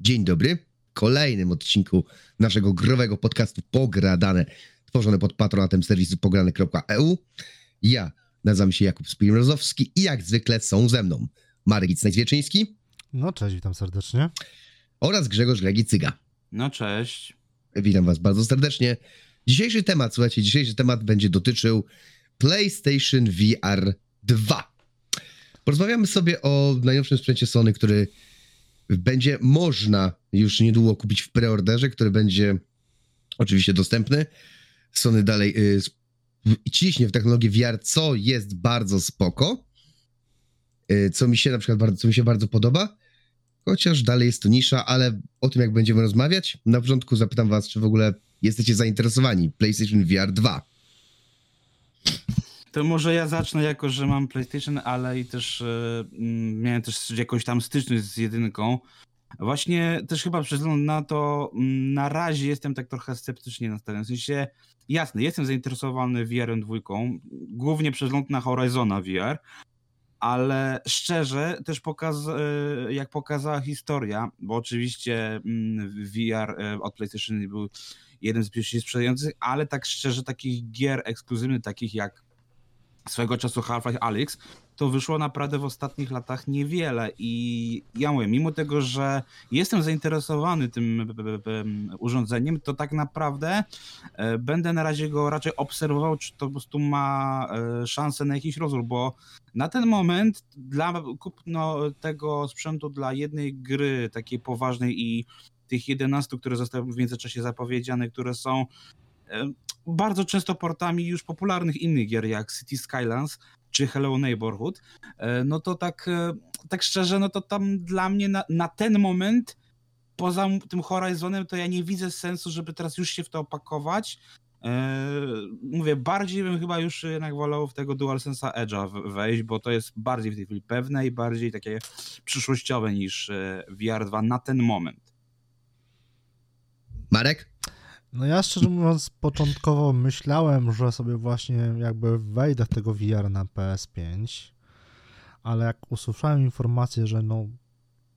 Dzień dobry. W kolejnym odcinku naszego growego podcastu Pogradane, tworzone pod patronatem serwisu pograne.eu. Ja nazywam się Jakub Spirimrozowski i jak zwykle są ze mną Marek Icnajzwieczyński No cześć, witam serdecznie. oraz Grzegorz Legicyga. No cześć. Witam was bardzo serdecznie. Dzisiejszy temat, słuchajcie, dzisiejszy temat będzie dotyczył PlayStation VR 2. Porozmawiamy sobie o najnowszym sprzęcie Sony, który będzie można już niedługo kupić w preorderze, który będzie oczywiście dostępny. Sony dalej y, ciśnie w technologię VR, co jest bardzo spoko. Y, co mi się na przykład bardzo, co mi się bardzo podoba. Chociaż dalej jest to nisza, ale o tym jak będziemy rozmawiać. Na początku zapytam was, czy w ogóle jesteście zainteresowani PlayStation VR 2. To może ja zacznę jako, że mam PlayStation, ale i też e, mm, miałem też jakąś tam styczność z jedynką. Właśnie też chyba przez na to, mm, na razie jestem tak trochę sceptycznie nastawiony. W sensie, jasne, jestem zainteresowany VR-em dwójką, głównie przez wzgląd na Horizona VR, ale szczerze też pokaz, e, jak pokazała historia, bo oczywiście mm, VR e, od PlayStation był jeden z pierwszych sprzedających, ale tak szczerze takich gier ekskluzywnych, takich jak swego czasu Half-Life Alyx, to wyszło naprawdę w ostatnich latach niewiele. I ja mówię, mimo tego, że jestem zainteresowany tym b- b- b- urządzeniem, to tak naprawdę e, będę na razie go raczej obserwował, czy to po prostu ma e, szansę na jakiś rozwój, bo na ten moment dla kupno tego sprzętu dla jednej gry takiej poważnej i tych 11, które zostały w międzyczasie zapowiedziane, które są e, bardzo często portami już popularnych innych gier jak City Skylines czy Hello Neighborhood, e, no to tak, e, tak szczerze, no to tam dla mnie na, na ten moment poza tym Horizonem to ja nie widzę sensu, żeby teraz już się w to opakować. E, Mówię, bardziej bym chyba już jednak wolał w tego DualSense'a Edge'a wejść, bo to jest bardziej w tej chwili pewne i bardziej takie przyszłościowe niż e, VR2 na ten moment. Marek? No ja szczerze mówiąc, początkowo myślałem, że sobie właśnie jakby wejdę w tego VR na PS5, ale jak usłyszałem informację, że no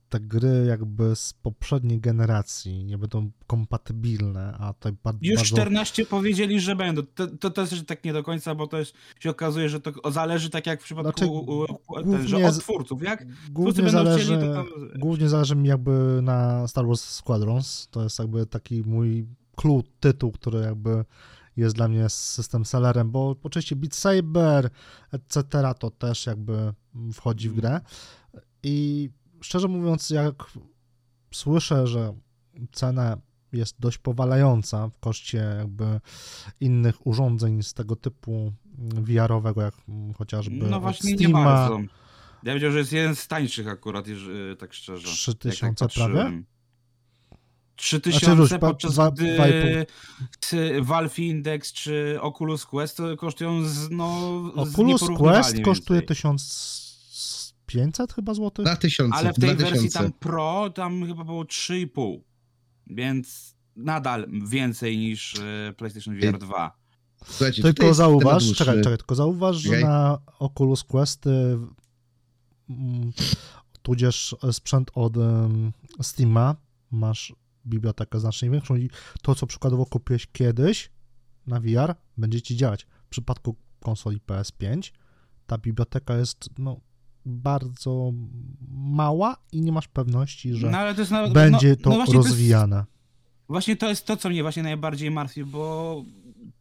te gry jakby z poprzedniej generacji nie będą kompatybilne, a to bardzo... Już bardzo... 14 powiedzieli, że będą. To, to też tak nie do końca, bo to jest, się okazuje, że to zależy tak jak w przypadku Znaczy, ten, że od twórców. Jak Głównie będą zależy, chcieli, to tam- głównie zależy mi jakby na Star Wars Squadrons. To jest jakby taki mój clue, tytuł, który jakby jest dla mnie system sellerem, bo oczywiście Beat Saber, etc. to też jakby wchodzi w grę. I szczerze mówiąc, jak słyszę, że cena jest dość powalająca w koszcie jakby innych urządzeń z tego typu VR-owego, jak chociażby no właśnie nie bardzo. Ja wiedział, że jest jeden z tańszych akurat, tak szczerze. 3000 jak tak prawie? Patrzyłem. 3000 Znaczy, pa- podczas dwa- gdy Valve Index czy Oculus Quest to kosztują z, no, Oculus Quest kosztuje więcej. 1500 chyba złotych? 2000. Ale w tej 2000. wersji tam Pro tam chyba było 3,5. Więc nadal więcej niż e, PlayStation VR 2. Słuchajcie, Tylko zauważ, temat dłuższy. czekaj, czekaj, tylko zauważ, że Czekaj. na Oculus Quest mm, tudzież sprzęt od em, Steama masz bibliotekę znacznie większą i to, co przykładowo kupiłeś kiedyś na VR, będzie ci działać. W przypadku konsoli PS5 ta biblioteka jest no, bardzo mała i nie masz pewności, że No to na, będzie no, to no właśnie To jest, rozwijane. właśnie to jest to, co mnie właśnie najbardziej martwi, bo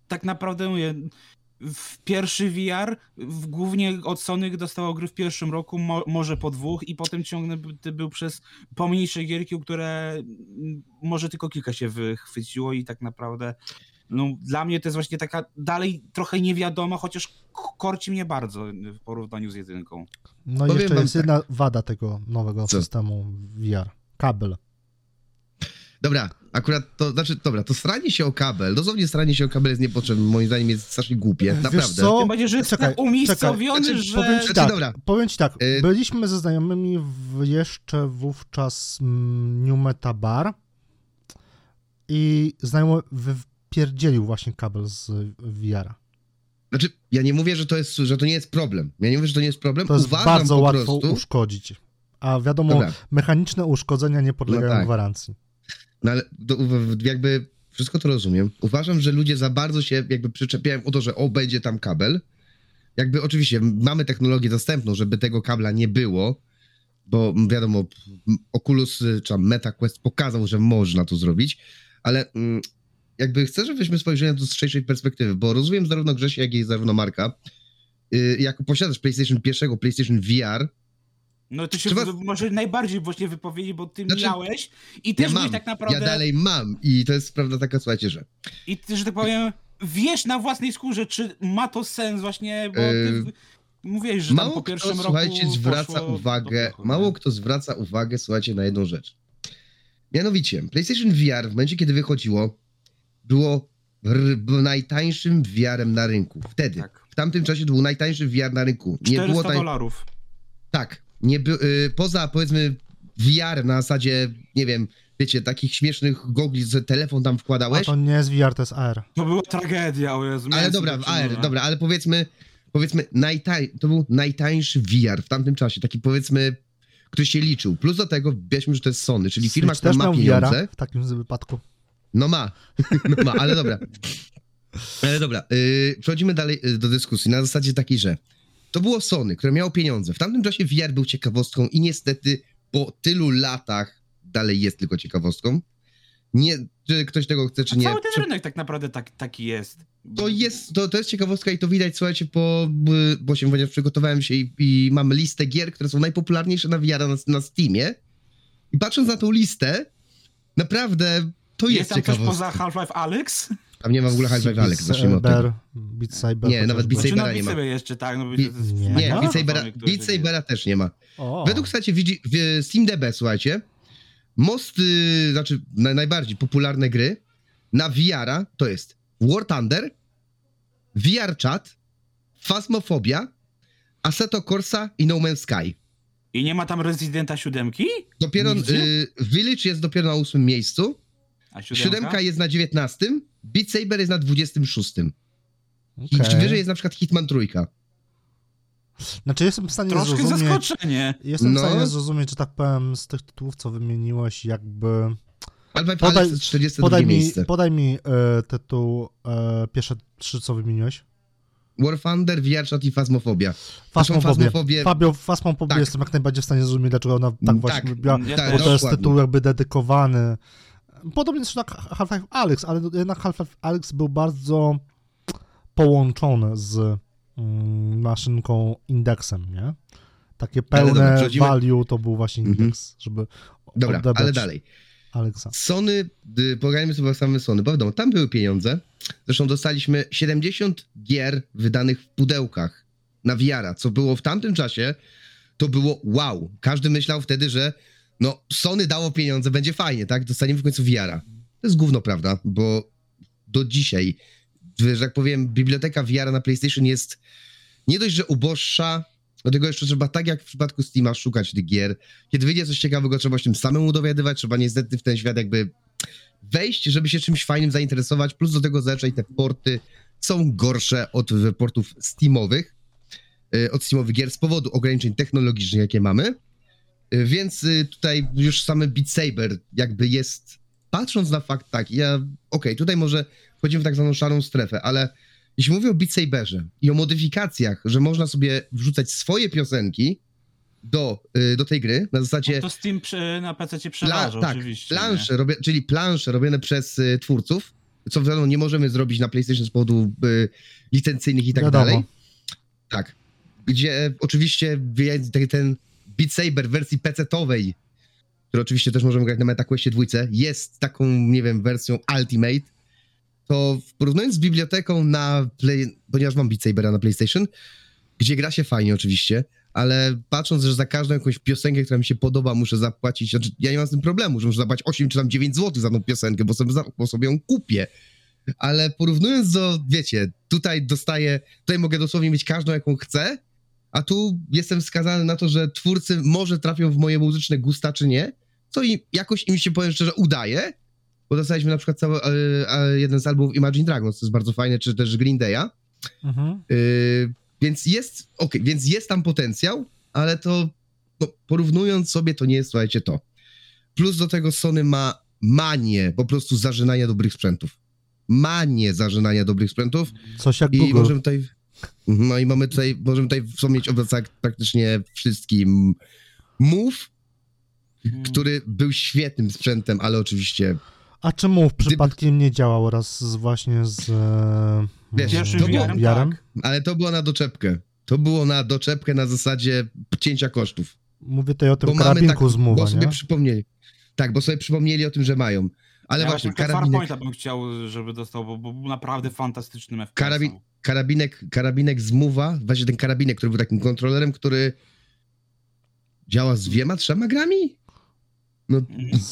tak naprawdę mówię, w pierwszy VR w, głównie od Sony dostało gry w pierwszym roku, mo, może po dwóch i potem ciągnięty był przez pomniejsze gierki, które mm, może tylko kilka się wychwyciło i tak naprawdę no, dla mnie to jest właśnie taka dalej trochę niewiadoma, chociaż korci mnie bardzo w porównaniu z jedynką. No i Powiem jeszcze jest tak. jedna wada tego nowego Co? systemu VR. Kabel. Dobra, akurat to, znaczy, dobra, to stranie się o kabel, dosłownie stranie się o kabel jest niepotrzebne, moim zdaniem jest strasznie głupie, Wiesz naprawdę. co? Tym bardziej, że jest Czekaj, tak umiejscowiony, czekaj. że... Powiem ci Znaczy, tak, dobra. powiem ci tak, Y- byliśmy ze znajomymi w jeszcze wówczas mm, New Meta Bar i znajomy wypierdzielił właśnie kabel z VR-a. Znaczy, ja nie mówię, że to, jest, że to nie jest problem. Ja nie mówię, że to nie jest problem. To jest Uważam bardzo po łatwo prostu, uszkodzić. A wiadomo, Dobra. mechaniczne uszkodzenia nie podlegają No tak. gwarancji. No ale w- jakby wszystko to rozumiem. Uważam, że ludzie za bardzo się jakby przyczepiają o to, że o, będzie tam kabel. Jakby oczywiście mamy technologię dostępną, żeby tego kabla nie było, bo wiadomo, Oculus y, czy MetaQuest pokazał, że można to zrobić, ale mm, jakby chcę, żebyśmy spojrzeli na to z szerszej perspektywy, bo rozumiem zarówno Grzesia, jak i zarówno Marka. Y, Jak posiadasz PlayStation pierwszego, PlayStation VR, No ty się Trzeba- może najbardziej właśnie wypowiedzieć, bo ty Znaczy, miałeś i też ja byłeś mam, tak naprawdę... ja dalej mam i to jest prawda taka, słuchajcie, że I ty, że tak powiem, wiesz na własnej skórze, czy ma to sens właśnie, bo Yy, ty mówiłeś, że tam Mało po kto, pierwszym roku słuchajcie, zwraca poszło uwagę, pichu, mało kto zwraca uwagę, słuchajcie, na jedną rzecz. Mianowicie, PlayStation VR w momencie, kiedy wychodziło, było najtańszym VR-em na rynku. Wtedy. Tak. W tamtym czasie to był najtańszy VR na rynku. Nie 400 było tań... dolarów. Tak. Nie by... y, poza, powiedzmy, VR na zasadzie, nie wiem, wiecie, takich śmiesznych gogli, że telefon tam A wkładałeś. to nie jest VR, to jest AR. To była tragedia, o Jezu. Ale miałem dobra, sobie w AR, dobra, ale powiedzmy, powiedzmy, najtań, to był najtańszy VR w tamtym czasie, taki powiedzmy, który się liczył. Plus do tego, weźmy, że to jest Sony, czyli firma, Switch która też ma miał pieniądze. VR w takim wypadku. No ma, no ma, ale dobra. Ale dobra, yy, przechodzimy dalej yy, do dyskusji na zasadzie takiej, że to było Sony, które miało pieniądze. W tamtym czasie VR był ciekawostką i niestety po tylu latach dalej jest tylko ciekawostką. Nie, czy ktoś tego chce, czy A nie. cały ten rynek tak naprawdę tak, taki jest. To jest, to, to jest ciekawostka i to widać, słuchajcie, po, bo się, ponieważ przygotowałem się i, i mam listę gier, które są najpopularniejsze na VR na, na Steamie i patrząc na tą listę, naprawdę to jest, Jest tam coś ciekawostka. poza Half-Life Alex? Tam nie ma w ogóle Half-Life Beat Alex, zacznijmy od tego. Beat Saber. Nie, nawet. Beat Sabera na nie ma. sobie jeszcze, tak? No, jest nie. Nie? Beat Sabera, Beat. Sabera też nie ma. O. Według, słuchajcie, w SteamDB, słuchajcie, most, y, znaczy na, najbardziej popularne gry na VR-a to jest War Thunder, VR Chat, Phasmophobia, Assetto Corsa i No Man's Sky. I nie ma tam Residenta siódemki? Dopiero Nigdzie? y, Village jest dopiero na ósmym miejscu, A siódemka? siódemka jest na dziewiętnastym, Beat Saber jest na dwudziestym szóstym. I wyżej jest na przykład Hitman trójka. Znaczy jestem w stanie Troszkę zrozumieć... zaskoczenie. Jestem No. w stanie zrozumieć, że tak powiem, z tych tytułów, co wymieniłeś, jakby... Half-Life Podaj- Alex jest 42 Podaj mi, miejsce. podaj mi e, tytuł, e, pierwsze trzy, co wymieniłeś. War Thunder, VR Chat i są Fasmofobię. Fabio, Fasmofobię Tak. jestem jak najbardziej w stanie zrozumieć, dlaczego ona tak właśnie Tak, wybiła, Ja tak, bo to jest tytuł jakby dedykowany. Podobnie zresztą jak Half-Life Alyx, ale jednak Half-Life Alyx był bardzo połączony z mm, maszynką indeksem, nie? Takie pełne dobra, przechodzimy- value to był właśnie Mhm. indeks, żeby Dobra, ale dalej. Alexa. Sony, y, pogadajmy sobie o samym Sony, wiadomo, tam były pieniądze. Zresztą dostaliśmy 70 gier wydanych w pudełkach na VR-a, co było w tamtym czasie, to było wow. Każdy myślał wtedy, że no Sony dało pieniądze, będzie fajnie, tak? Dostaniemy w końcu VR-a. To jest gówno, prawda? Bo do dzisiaj, że tak powiem, biblioteka VR na PlayStation jest nie dość, że uboższa, do tego jeszcze trzeba, tak jak w przypadku Steama, szukać tych gier. Kiedy wyjdzie coś ciekawego, trzeba się tym samemu dowiadywać, trzeba niestety w ten świat jakby wejść, żeby się czymś fajnym zainteresować, plus do tego zazwyczaj te porty są gorsze od portów Steamowych, y, od Steamowych gier z powodu ograniczeń technologicznych, jakie mamy. Y, Więc y, tutaj już samy Beat Saber jakby jest, patrząc na fakt tak, ja, okej, tutaj może wchodzimy w tak zwaną szarą strefę, ale jeśli mówię o Beat Saberze i o modyfikacjach, że można sobie wrzucać swoje piosenki do, y, do tej gry, na zasadzie To Steam przy, na PC Pla- przeważa tak, oczywiście. plansze, robię, czyli plansze robione przez y, twórców, co wiadomo nie możemy zrobić na PlayStation z powodu y, licencyjnych i tak Wiadomo. dalej. Tak. Gdzie oczywiście ten Beat Saber w wersji PC-towej, który oczywiście też możemy grać na MetaQuestie dwójce, jest taką, nie wiem, wersją Ultimate, to porównując z biblioteką na Play, ponieważ mam Beat Sabera na PlayStation, gdzie gra się fajnie oczywiście, ale patrząc, że za każdą jakąś piosenkę, która mi się podoba, muszę zapłacić, znaczy ja nie mam z tym problemu, że muszę zapłacić 8 czy tam 9 zł za tą piosenkę, bo sobie, bo sobie ją kupię. Ale porównując do, wiecie, tutaj dostaję, tutaj mogę dosłownie mieć każdą, jaką chcę, a tu jestem skazany na to, że twórcy może trafią w moje muzyczne gusta, czy nie, co im, jakoś im się, powiem szczerze, udaje, bo dostaliśmy na przykład cały, e, e, jeden z albumów Imagine Dragons, to jest bardzo fajne, czy też Green Day'a, Mhm. Yy, więc jest, okej, więc jest tam potencjał, ale to no, porównując sobie, to nie jest, słuchajcie, to. Plus do tego Sony ma manię po prostu zażynania dobrych sprzętów. Manię zażynania dobrych sprzętów Coś jak i Google. możemy tutaj, no i mamy tutaj, możemy tutaj wspomnieć o tak praktycznie wszystkim. Move, Mm. który był świetnym sprzętem, ale oczywiście, A czemu przypadkiem nie działał raz z, właśnie z e, Wiesz, Pierwszym to było- VR-em? tak. ale to było na doczepkę. To było na doczepkę na zasadzie cięcia kosztów. Mówię tutaj o tym Bo mamy karabinku tak, z Mowa, bo sobie nie? przypomnieli. Tak, bo sobie przypomnieli o tym, że mają. Ale ja właśnie, właśnie karabinek, Farpointa bym chciał, żeby dostał, bo, bo był naprawdę fantastycznym FPS-em. Karabin- karabinek, karabinek z Mowa, właśnie ten karabinek, który był takim kontrolerem, który działa z dwiema, trzema grami? No,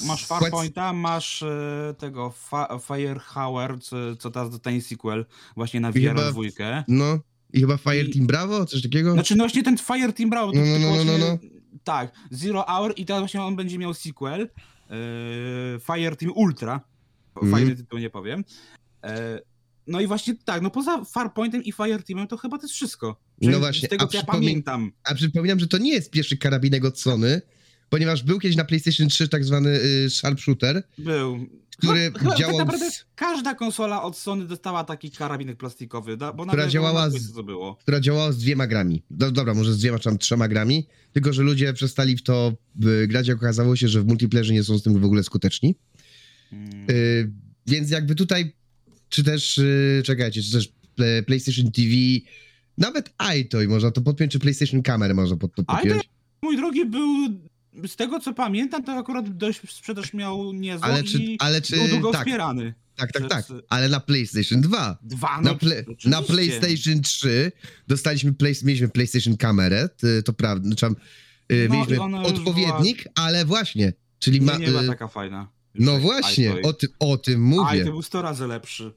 Masz Farpointa, masz e, tego fa Firehauer, co, co teraz ten sequel właśnie na VR dwójkę. No, i chyba Fire I- Bravo, coś takiego? Znaczy no właśnie ten Fire Team Bravo, No, no, no, no, właśnie, tak, Zero Hour i teraz właśnie on będzie miał sequel, e, Fire Team Ultra, Mhm. fajny tytuł nie powiem. No i właśnie tak, no poza Farpointem i Fire Teamem to chyba to jest wszystko. No Przynajmniej właśnie, Z tego a co ja pamiętam. A przypominam, że to nie jest pierwszy karabinek od Sony, ponieważ był kiedyś na PlayStation 3 tak zwany y, Sharpshooter, Był. który chyba, działał Tak naprawdę każda konsola od Sony dostała taki karabinek plastikowy, da, bo Która działała z- to było. która działała z dwiema grami. Do, dobra, może z dwiema czy tam trzema grami, tylko że ludzie przestali w to y, grać, jak okazało się, że w multiplayerze nie są z tym w ogóle skuteczni. Mm. Y, więc jakby tutaj, czy też, y, czekajcie, czy też Play- PlayStation TV, nawet iToy można to podpiąć, czy PlayStation Camera można pod to iToy podpiąć. Mój drogi był, z tego co pamiętam, to akurat dość sprzedaż miał niezłą Ale czy, ale czy, był długo tak, wspierany. tak, tak, tak, ale na PlayStation 2. Dwa, Na, no ple, oczywiście. na PlayStation 3 dostaliśmy, play, mieliśmy PlayStation kamerę, to, prawda, znaczy, y, No mieliśmy już odpowiednik, ale właśnie, czyli ma, Nie, nie była y, taka fajna. no właśnie, iToy. o, ty, o tym A, i mówię, to był 100 razy lepszy.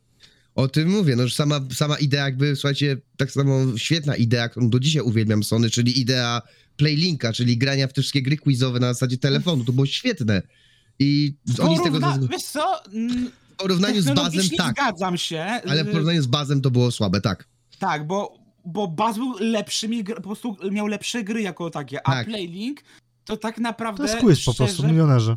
O tym mówię, no że sama, sama idea jakby, słuchajcie, tak samo świetna idea, którą do dzisiaj uwielbiam Sony, czyli idea Playlinka, czyli grania w te wszystkie gry quizowe na zasadzie telefonu, to było świetne i oni z tego, Wiesz co? Mm, w porównaniu z bazem, tak, zgadzam się. ale w y, porównaniu z bazem to było słabe, tak. Tak, bo, bo Baz był lepszymi, po prostu miał lepsze gry jako takie, a Tak. Playlink to tak naprawdę To jest quiz po prostu, szczerze- milionerzy.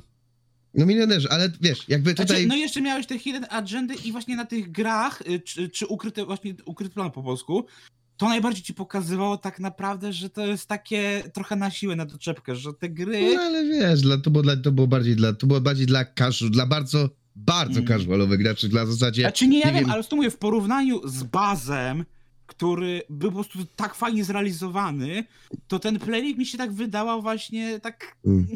No milionerzy, ale wiesz, jakby Znaczy, tutaj... no jeszcze miałeś te hidden agendy i właśnie na tych grach, y, czy, czy ukryte, właśnie ukryty plan po polsku, to najbardziej ci pokazywało tak naprawdę, że to jest takie trochę na siłę, na doczepkę, że te gry... No ale wiesz, dla, to, było dla, to było bardziej dla, to było bardziej dla casual, dla bardzo, bardzo Mm. casualowych graczy, dla zasadzie... Znaczy nie, ja nie wiem, wiem. ale to mówię, w porównaniu z Bazem, który był po prostu tak fajnie zrealizowany, to ten Playlink mi się tak wydawał właśnie tak... Mm.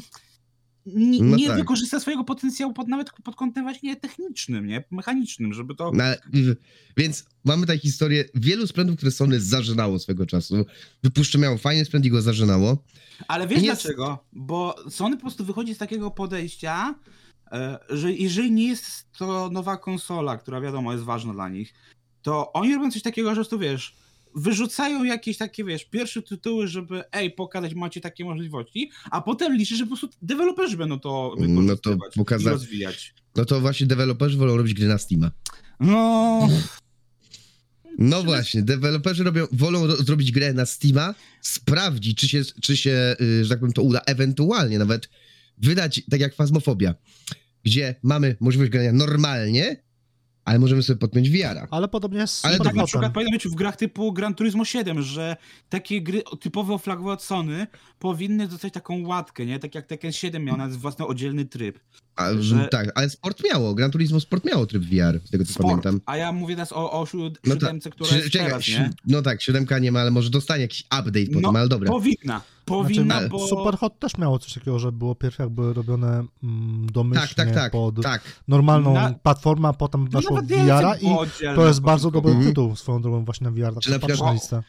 Nie, No nie tak. wykorzysta swojego potencjału pod, nawet pod kątem właśnie technicznym, nie? Mechanicznym, żeby to... W- więc mamy tę historię wielu sprzętów, które Sony zażynało swego czasu. Wypuszczę miało fajny sprzęt i go zażynało. Ale wiesz Nie dlaczego? Bo Sony po prostu wychodzi z takiego podejścia, e, że jeżeli nie jest to nowa konsola, która wiadomo jest ważna dla nich, to oni robią coś takiego, że tu wiesz, wyrzucają jakieś takie, wiesz, pierwsze tytuły, żeby ej, pokazać, macie takie możliwości, a potem liczy, że po prostu deweloperzy będą to No to pokaza- rozwijać. No to właśnie deweloperzy wolą robić gry na Steama. No, No właśnie, deweloperzy robią, wolą ro, zrobić grę na Steama, sprawdzić, czy się, czy się y, że tak powiem, to uda, ewentualnie nawet wydać, tak jak Phasmophobia, gdzie mamy możliwość grania normalnie, ale możemy sobie podpiąć VR-a. Ale podobnie jest z Ale tak na przykład powinno być w grach typu Gran Turismo 7, że takie gry typowo flagowe od Sony powinny dostać taką łatkę, nie? Tak jak Tekken 7 miał nawet własny oddzielny tryb. A, że- Tak, ale Sport miało, Gran Turismo Sport miało tryb VR, z tego co Sport. pamiętam. A ja mówię teraz o, o siód- No tak, siódemce, która czekaj, teraz, nie? No tak, siódemka nie ma, ale może dostanie jakiś update No, potem, ale dobra. Powinna, powinna, Znaczy, bo... Superhot też miało coś takiego, że było pierwsze jakby robione mm, domyślnie Tak, tak, tak, pod tak. normalną Na- platformę, a potem No weszło VR-a DLC było i to jest bardzo dobry Mhm. tytuł swoją drogą właśnie na VR. Tak Czy na patrzę przykład- na listę.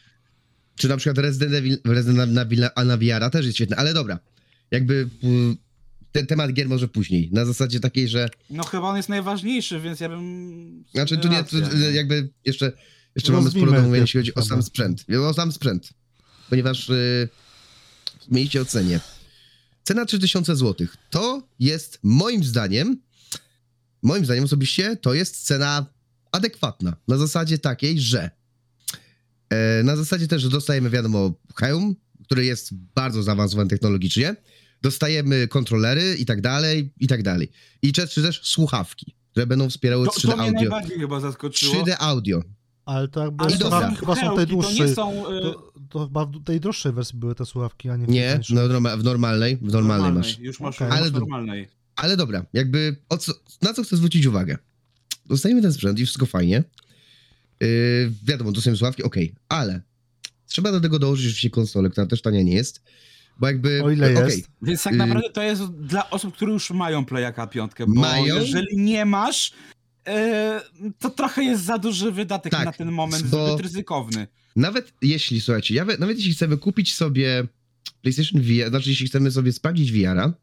Czy na przykład Resident Evil, Resident na, na, a na VR też jest świetny, ale dobra. Jakby ten temat gier może później, na zasadzie takiej, że No chyba on jest najważniejszy, więc ja bym... Znaczy, tu nie, tu, jakby jeszcze, jeszcze mamy sporo do mówienia, jeśli chodzi o sam sprzęt. O sam sprzęt. Ponieważ y, mieliście o cenie. Cena 3000 zł. To jest moim zdaniem, moim zdaniem osobiście, to jest cena adekwatna. Na zasadzie takiej, że e, na zasadzie też, że dostajemy, wiadomo, hełm, który jest bardzo zaawansowany technologicznie, dostajemy kontrolery i tak dalej, i tak dalej. I czy, też słuchawki, które będą wspierały To, 3D to mnie audio. najbardziej chyba zaskoczyło. 3D audio. Ale to jakby Ale to słuchawki chyba są tej hełki, To są... y, To, to chyba w tej droższej wersji były te słuchawki, a nie w Nie, no, w normalnej, w normalnej masz. Już masz, masz Ale- normalnej. Ale dobra, jakby o co, na co chcę zwrócić uwagę? Dostajemy ten sprzęt i wszystko fajnie. Yy, wiadomo, dostajemy słuchawki, okej, ale trzeba do tego dołożyć oczywiście konsolę, która też tania nie jest, bo jakby... O ile okej, jest. Więc tak Y- naprawdę to jest dla osób, które już mają Playaka piątkę, bo Mają? jeżeli nie masz, e, to trochę jest za duży wydatek Tak, na ten moment, bo- zbyt ryzykowny. Nawet jeśli, słuchajcie, ja, nawet jeśli chcemy kupić sobie PlayStation VR, znaczy jeśli chcemy sobie sprawdzić VR-a,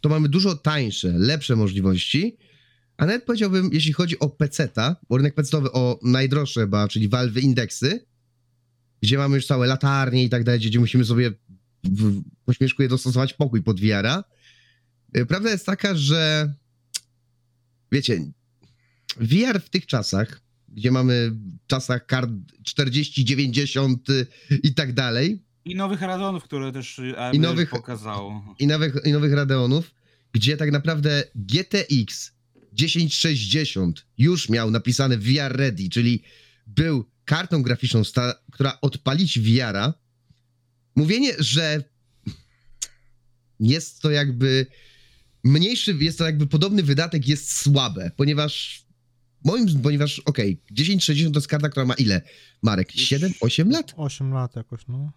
to mamy dużo tańsze, lepsze możliwości, a nawet powiedziałbym, jeśli chodzi o PC-ta, bo rynek PC-owy o najdroższe chyba, czyli Valve indeksy, gdzie mamy już całe latarnie i tak dalej, gdzie musimy sobie w, po śmieszku je dostosować pokój pod VR-a. Y, Prawda jest taka, że wiecie, VR w tych czasach, gdzie mamy w czasach kart 40, 90 y, i tak dalej, I nowych Radonów, które też y, AMD I nowych- pokazało. i nowych, i nowych Radeonów, gdzie tak naprawdę GTX 1060 już miał napisane VR Ready, czyli był kartą graficzną, która odpalić VR-a. Mówienie, że jest to jakby mniejszy, jest to jakby podobny wydatek jest słabe, ponieważ moim, ponieważ okej, 1060 to jest karta, która ma ile? Marek, 7, 8 lat? 8 lat jakoś, no.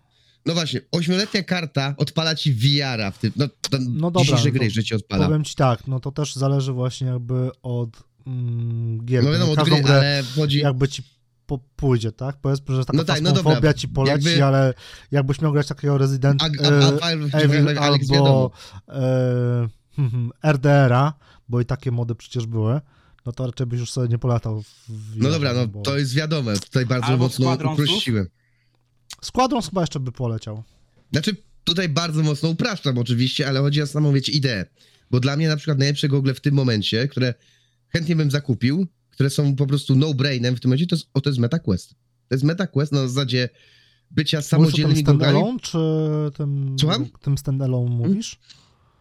No właśnie, ośmioletnia karta odpala ci VR-a w tym, no, No dobra, dzisiejsze no gry, to że ci odpala. Powiem ci tak, no to też zależy właśnie jakby od mm, gier. No wiadomo, od gry, grę ale chodzi... jakby ci po, pójdzie, tak? Powiedzmy, że taka No no tak, no dobra, ci poleci, jakby- ale jakbyś miał grać takiego Resident A, e, Evil albo e, hmm, RDR-a, bo i takie mody przecież były, no to raczej byś już sobie nie polatał w No dobra, no bo... to jest wiadome, tutaj bardzo Albo mocno uprościłem. Squadrons chyba jeszcze by poleciał. Znaczy, tutaj bardzo mocno upraszczam oczywiście, ale chodzi o samą, wiecie, ideę. Bo dla mnie na przykład najlepsze gogle w tym momencie, które chętnie bym zakupił, które są po prostu no-brainem w tym momencie, to jest, o, to jest MetaQuest. To jest MetaQuest na zasadzie bycia samodzielnymi standalone, czy tym, Słucham? tym standalone mówisz?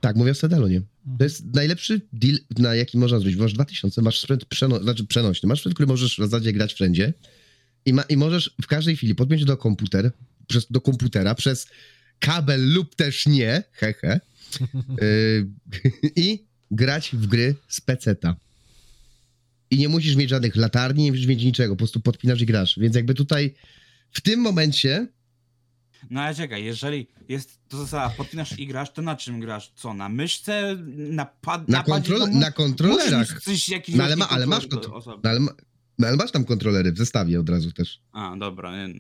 Tak, mówię o. Mhm. To jest najlepszy deal, na jaki można zrobić. Masz 2000, masz sprzęt przeno, znaczy przenośny, masz sprzęt, który możesz w zasadzie grać wszędzie i, ma, i możesz w każdej chwili podpiąć do komputer, przez, do komputera przez kabel lub też nie, hehe, yy, i grać w gry z peceta. I nie musisz mieć żadnych latarni, nie musisz mieć niczego, po prostu podpinasz i grasz. Więc jakby tutaj w tym momencie No ale czekaj, jeżeli jest to zasada, podpinasz i grasz, to na czym grasz? Co, na myszce? Na, pad, na, na padzie? kontrol, No, mu- na kontrolerach, coś, jakiś No ale, ma, ale masz no, ale, ma, no ale masz tam kontrolery w zestawie od razu też. A, dobra. Nie.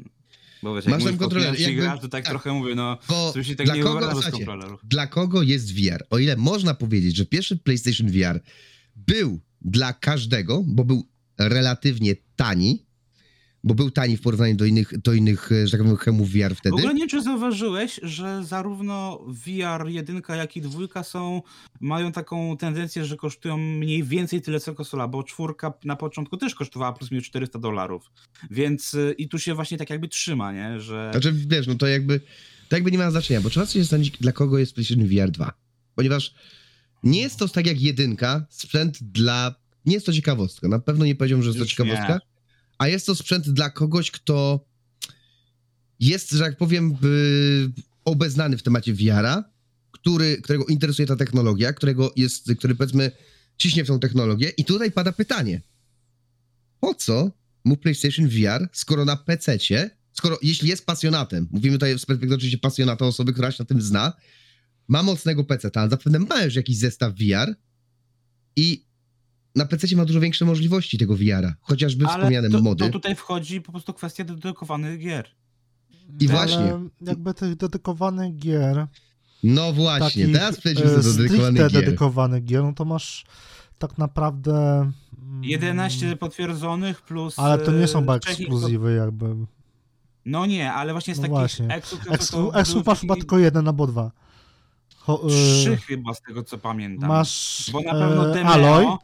Bo wiesz, Masz jak tam kontroler, jakby- grasz, to tak tak. trochę mówię, no, Bo coś się tak dla nie kogo, słuchajcie, dla kogo jest VR? O ile można powiedzieć, że pierwszy PlayStation VR był dla każdego, bo był relatywnie tani, bo był tani w porównaniu do innych, do innych e, że tak powiem, chemów VR W wtedy. ogóle nie czy zauważyłeś, że zarówno VR 1, jak i 2 są, mają taką tendencję, że kosztują mniej więcej tyle co konsola, bo czwórka na początku też kosztowała plus minus 400 dolarów. Więc y, i tu się właśnie tak jakby trzyma, nie? Że Znaczy, wiesz, no to jakby, to jakby nie ma znaczenia, bo trzeba sobie zastanowić, dla kogo jest PlayStation VR 2. Ponieważ nie jest to tak jak jedynka, sprzęt dla... Nie jest to ciekawostka, na pewno nie powiedziałbym, że jest to Już ciekawostka, nie. a jest to sprzęt dla kogoś, kto jest, że tak powiem, obeznany w temacie VR-a, który, którego interesuje ta technologia, którego jest, który powiedzmy ciśnie w tą technologię. I tutaj pada pytanie, po co mu PlayStation VR, skoro na PC-cie, skoro, jeśli jest pasjonatem, mówimy tutaj z perspektywy oczywiście pasjonata, osoby, która się na tym zna, ma mocnego PC-ta, ale zapewne ma już jakiś zestaw VR i na PC ma dużo większe możliwości tego VR-a, chociażby wspomniane to, mody. to tutaj wchodzi po prostu kwestia dedykowanych gier. I Ale właśnie. jakby tych dedykowanych gier, No właśnie, takich teraz przejdźmy e, do dedykowanych gier. dedykowanych gier, no to masz tak naprawdę... mm, 11 potwierdzonych plus... Ale to nie są e, chyba ekskluzywy jakby. No nie, ale właśnie z No takich właśnie. Eksklu, masz chyba tylko jeden albo dwa. Ho, e, Trzy chyba z tego co pamiętam. masz Bo na pewno e, Demeo, Aloy,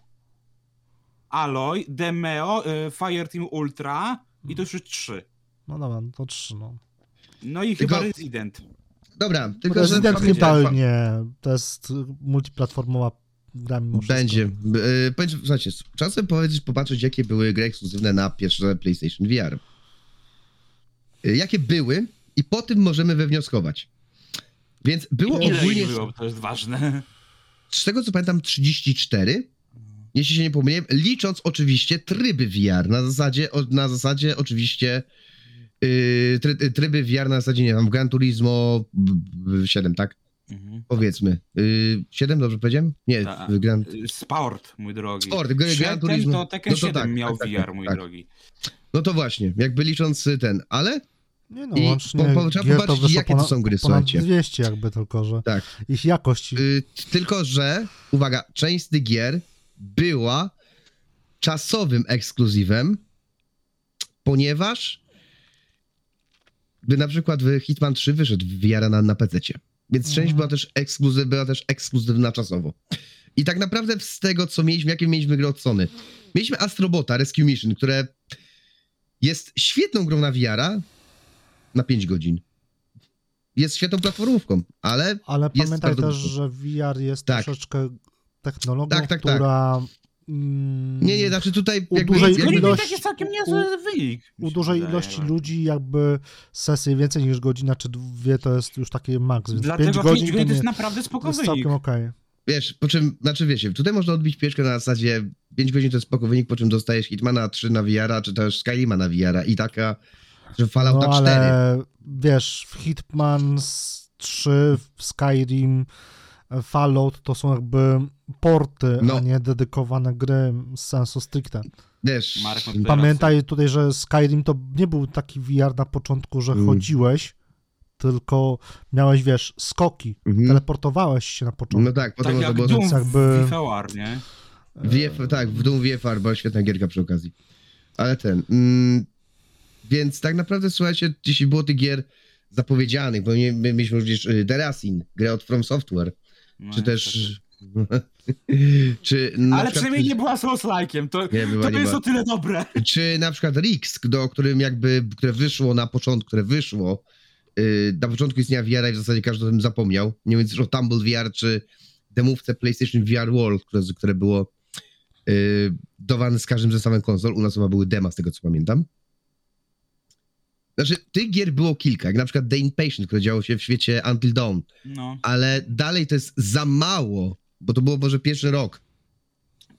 Aloy, Demeo, y, Fireteam Ultra i to już jest trzy. no dobra, no to trzy, no. No i Tylko- chyba Resident. Dobra, tylko że Resident pamiętaj- chyba nie. To jest multiplatformowa gra mimo wszystko. Będzie. Yy, powiedz- Słuchajcie, czasem powiedzieć, popatrzeć, jakie były gry ekskluzywne na pierwsze PlayStation VR. Yy, jakie były i po tym możemy wywnioskować. Więc było Ile ogólnie, było, to jest ważne. z tego co pamiętam, 34, jeśli się nie pomyliłem, licząc oczywiście tryby VR, na zasadzie, na zasadzie oczywiście yy, try, tryby VR na zasadzie, nie wiem, Gran Turismo b, b, 7, tak? Mhm. Powiedzmy. Yy, 7, dobrze powiedziałem? Nie, Tak. w Gran... Sport, mój drogi. Sport, Gran Przedtem Turismo. to Tekken No to 7 tak, miał tak, tak, VR, mój tak. drogi. No to właśnie, jakby licząc y, ten, ale Nie no, I łącznie po- po- trzeba popatrzeć, jakie to ponad, są gry, ponad słuchajcie. 200 jakby tylko, że tak. ich jakość Y, tylko, że, uwaga, część z tych gier była czasowym ekskluzywem, ponieważ by na przykład w Hitman 3 wyszedł w VR na, na PC. Więc część Mhm. była też, ekskluzyw, była też ekskluzywna czasowo. I tak naprawdę z tego, co mieliśmy, jakie mieliśmy gry od Sony. Mieliśmy Astrobota Rescue Mission, które jest świetną grą na VR na 5 godzin. Jest świetną platformówką, ale Ale Jest pamiętaj bardzo też, że VR jest Tak. troszeczkę technologią, Tak, tak, tak. która mm, nie, nie, znaczy tutaj U jakby, dużej jakby, ilość- taki całkiem niezły wynik. u dużej wydaje, ilości ale- ludzi jakby sesje więcej niż godzina czy dwie to jest już takie maks, więc 5 Dlatego godzin 5 to, godzin to jest naprawdę to spoko jest wynik. całkiem okej. wiesz, po czym, znaczy wiecie, tutaj można odbić pieczkę na zasadzie 5 godzin to jest spoko wynik, po czym dostajesz Hitmana 3 na VR, czy też Skyrima na VR i taka, że Fallouta No 4. ale wiesz, w Hitman s- 3, w Skyrim, Fallout to są jakby porty, No. a nie dedykowane gry z sensu stricte. Wiesz, Pamiętaj tutaj, że Skyrim to nie był taki VR na początku, że Mm. chodziłeś, tylko miałeś, wiesz, skoki, Mhm. teleportowałeś się na początku. no tak, potem Tak jak było... Doom jakby- w VFR, nie? VF, tak, w Doom VFR była świetna gierka przy okazji. Ale ten. Mm, więc tak naprawdę, słuchajcie, jeśli było tych gier zapowiedzianych, bo nie, my mieliśmy również y, The Racing, grę od From Software, No, czy też. czy Ale przykład- przynajmniej nie była Souls-like'iem, to, Nie, była, to nie jest była. o tyle dobre. Czy na przykład Rix, do którym jakby, które wyszło na początku, które wyszło yy, na początku istnienia VR i w zasadzie każdy o tym zapomniał. Nie wiem, czy o Tumble VR, czy demówce PlayStation VR World, które, które było yy, dawane z każdym zestawem konsol. U nas chyba były dema, z tego co pamiętam. Znaczy, tych gier było kilka, jak na przykład The Inpatient, które działo się w świecie Until Dawn, No. ale dalej to jest za mało, bo to było może pierwszy rok.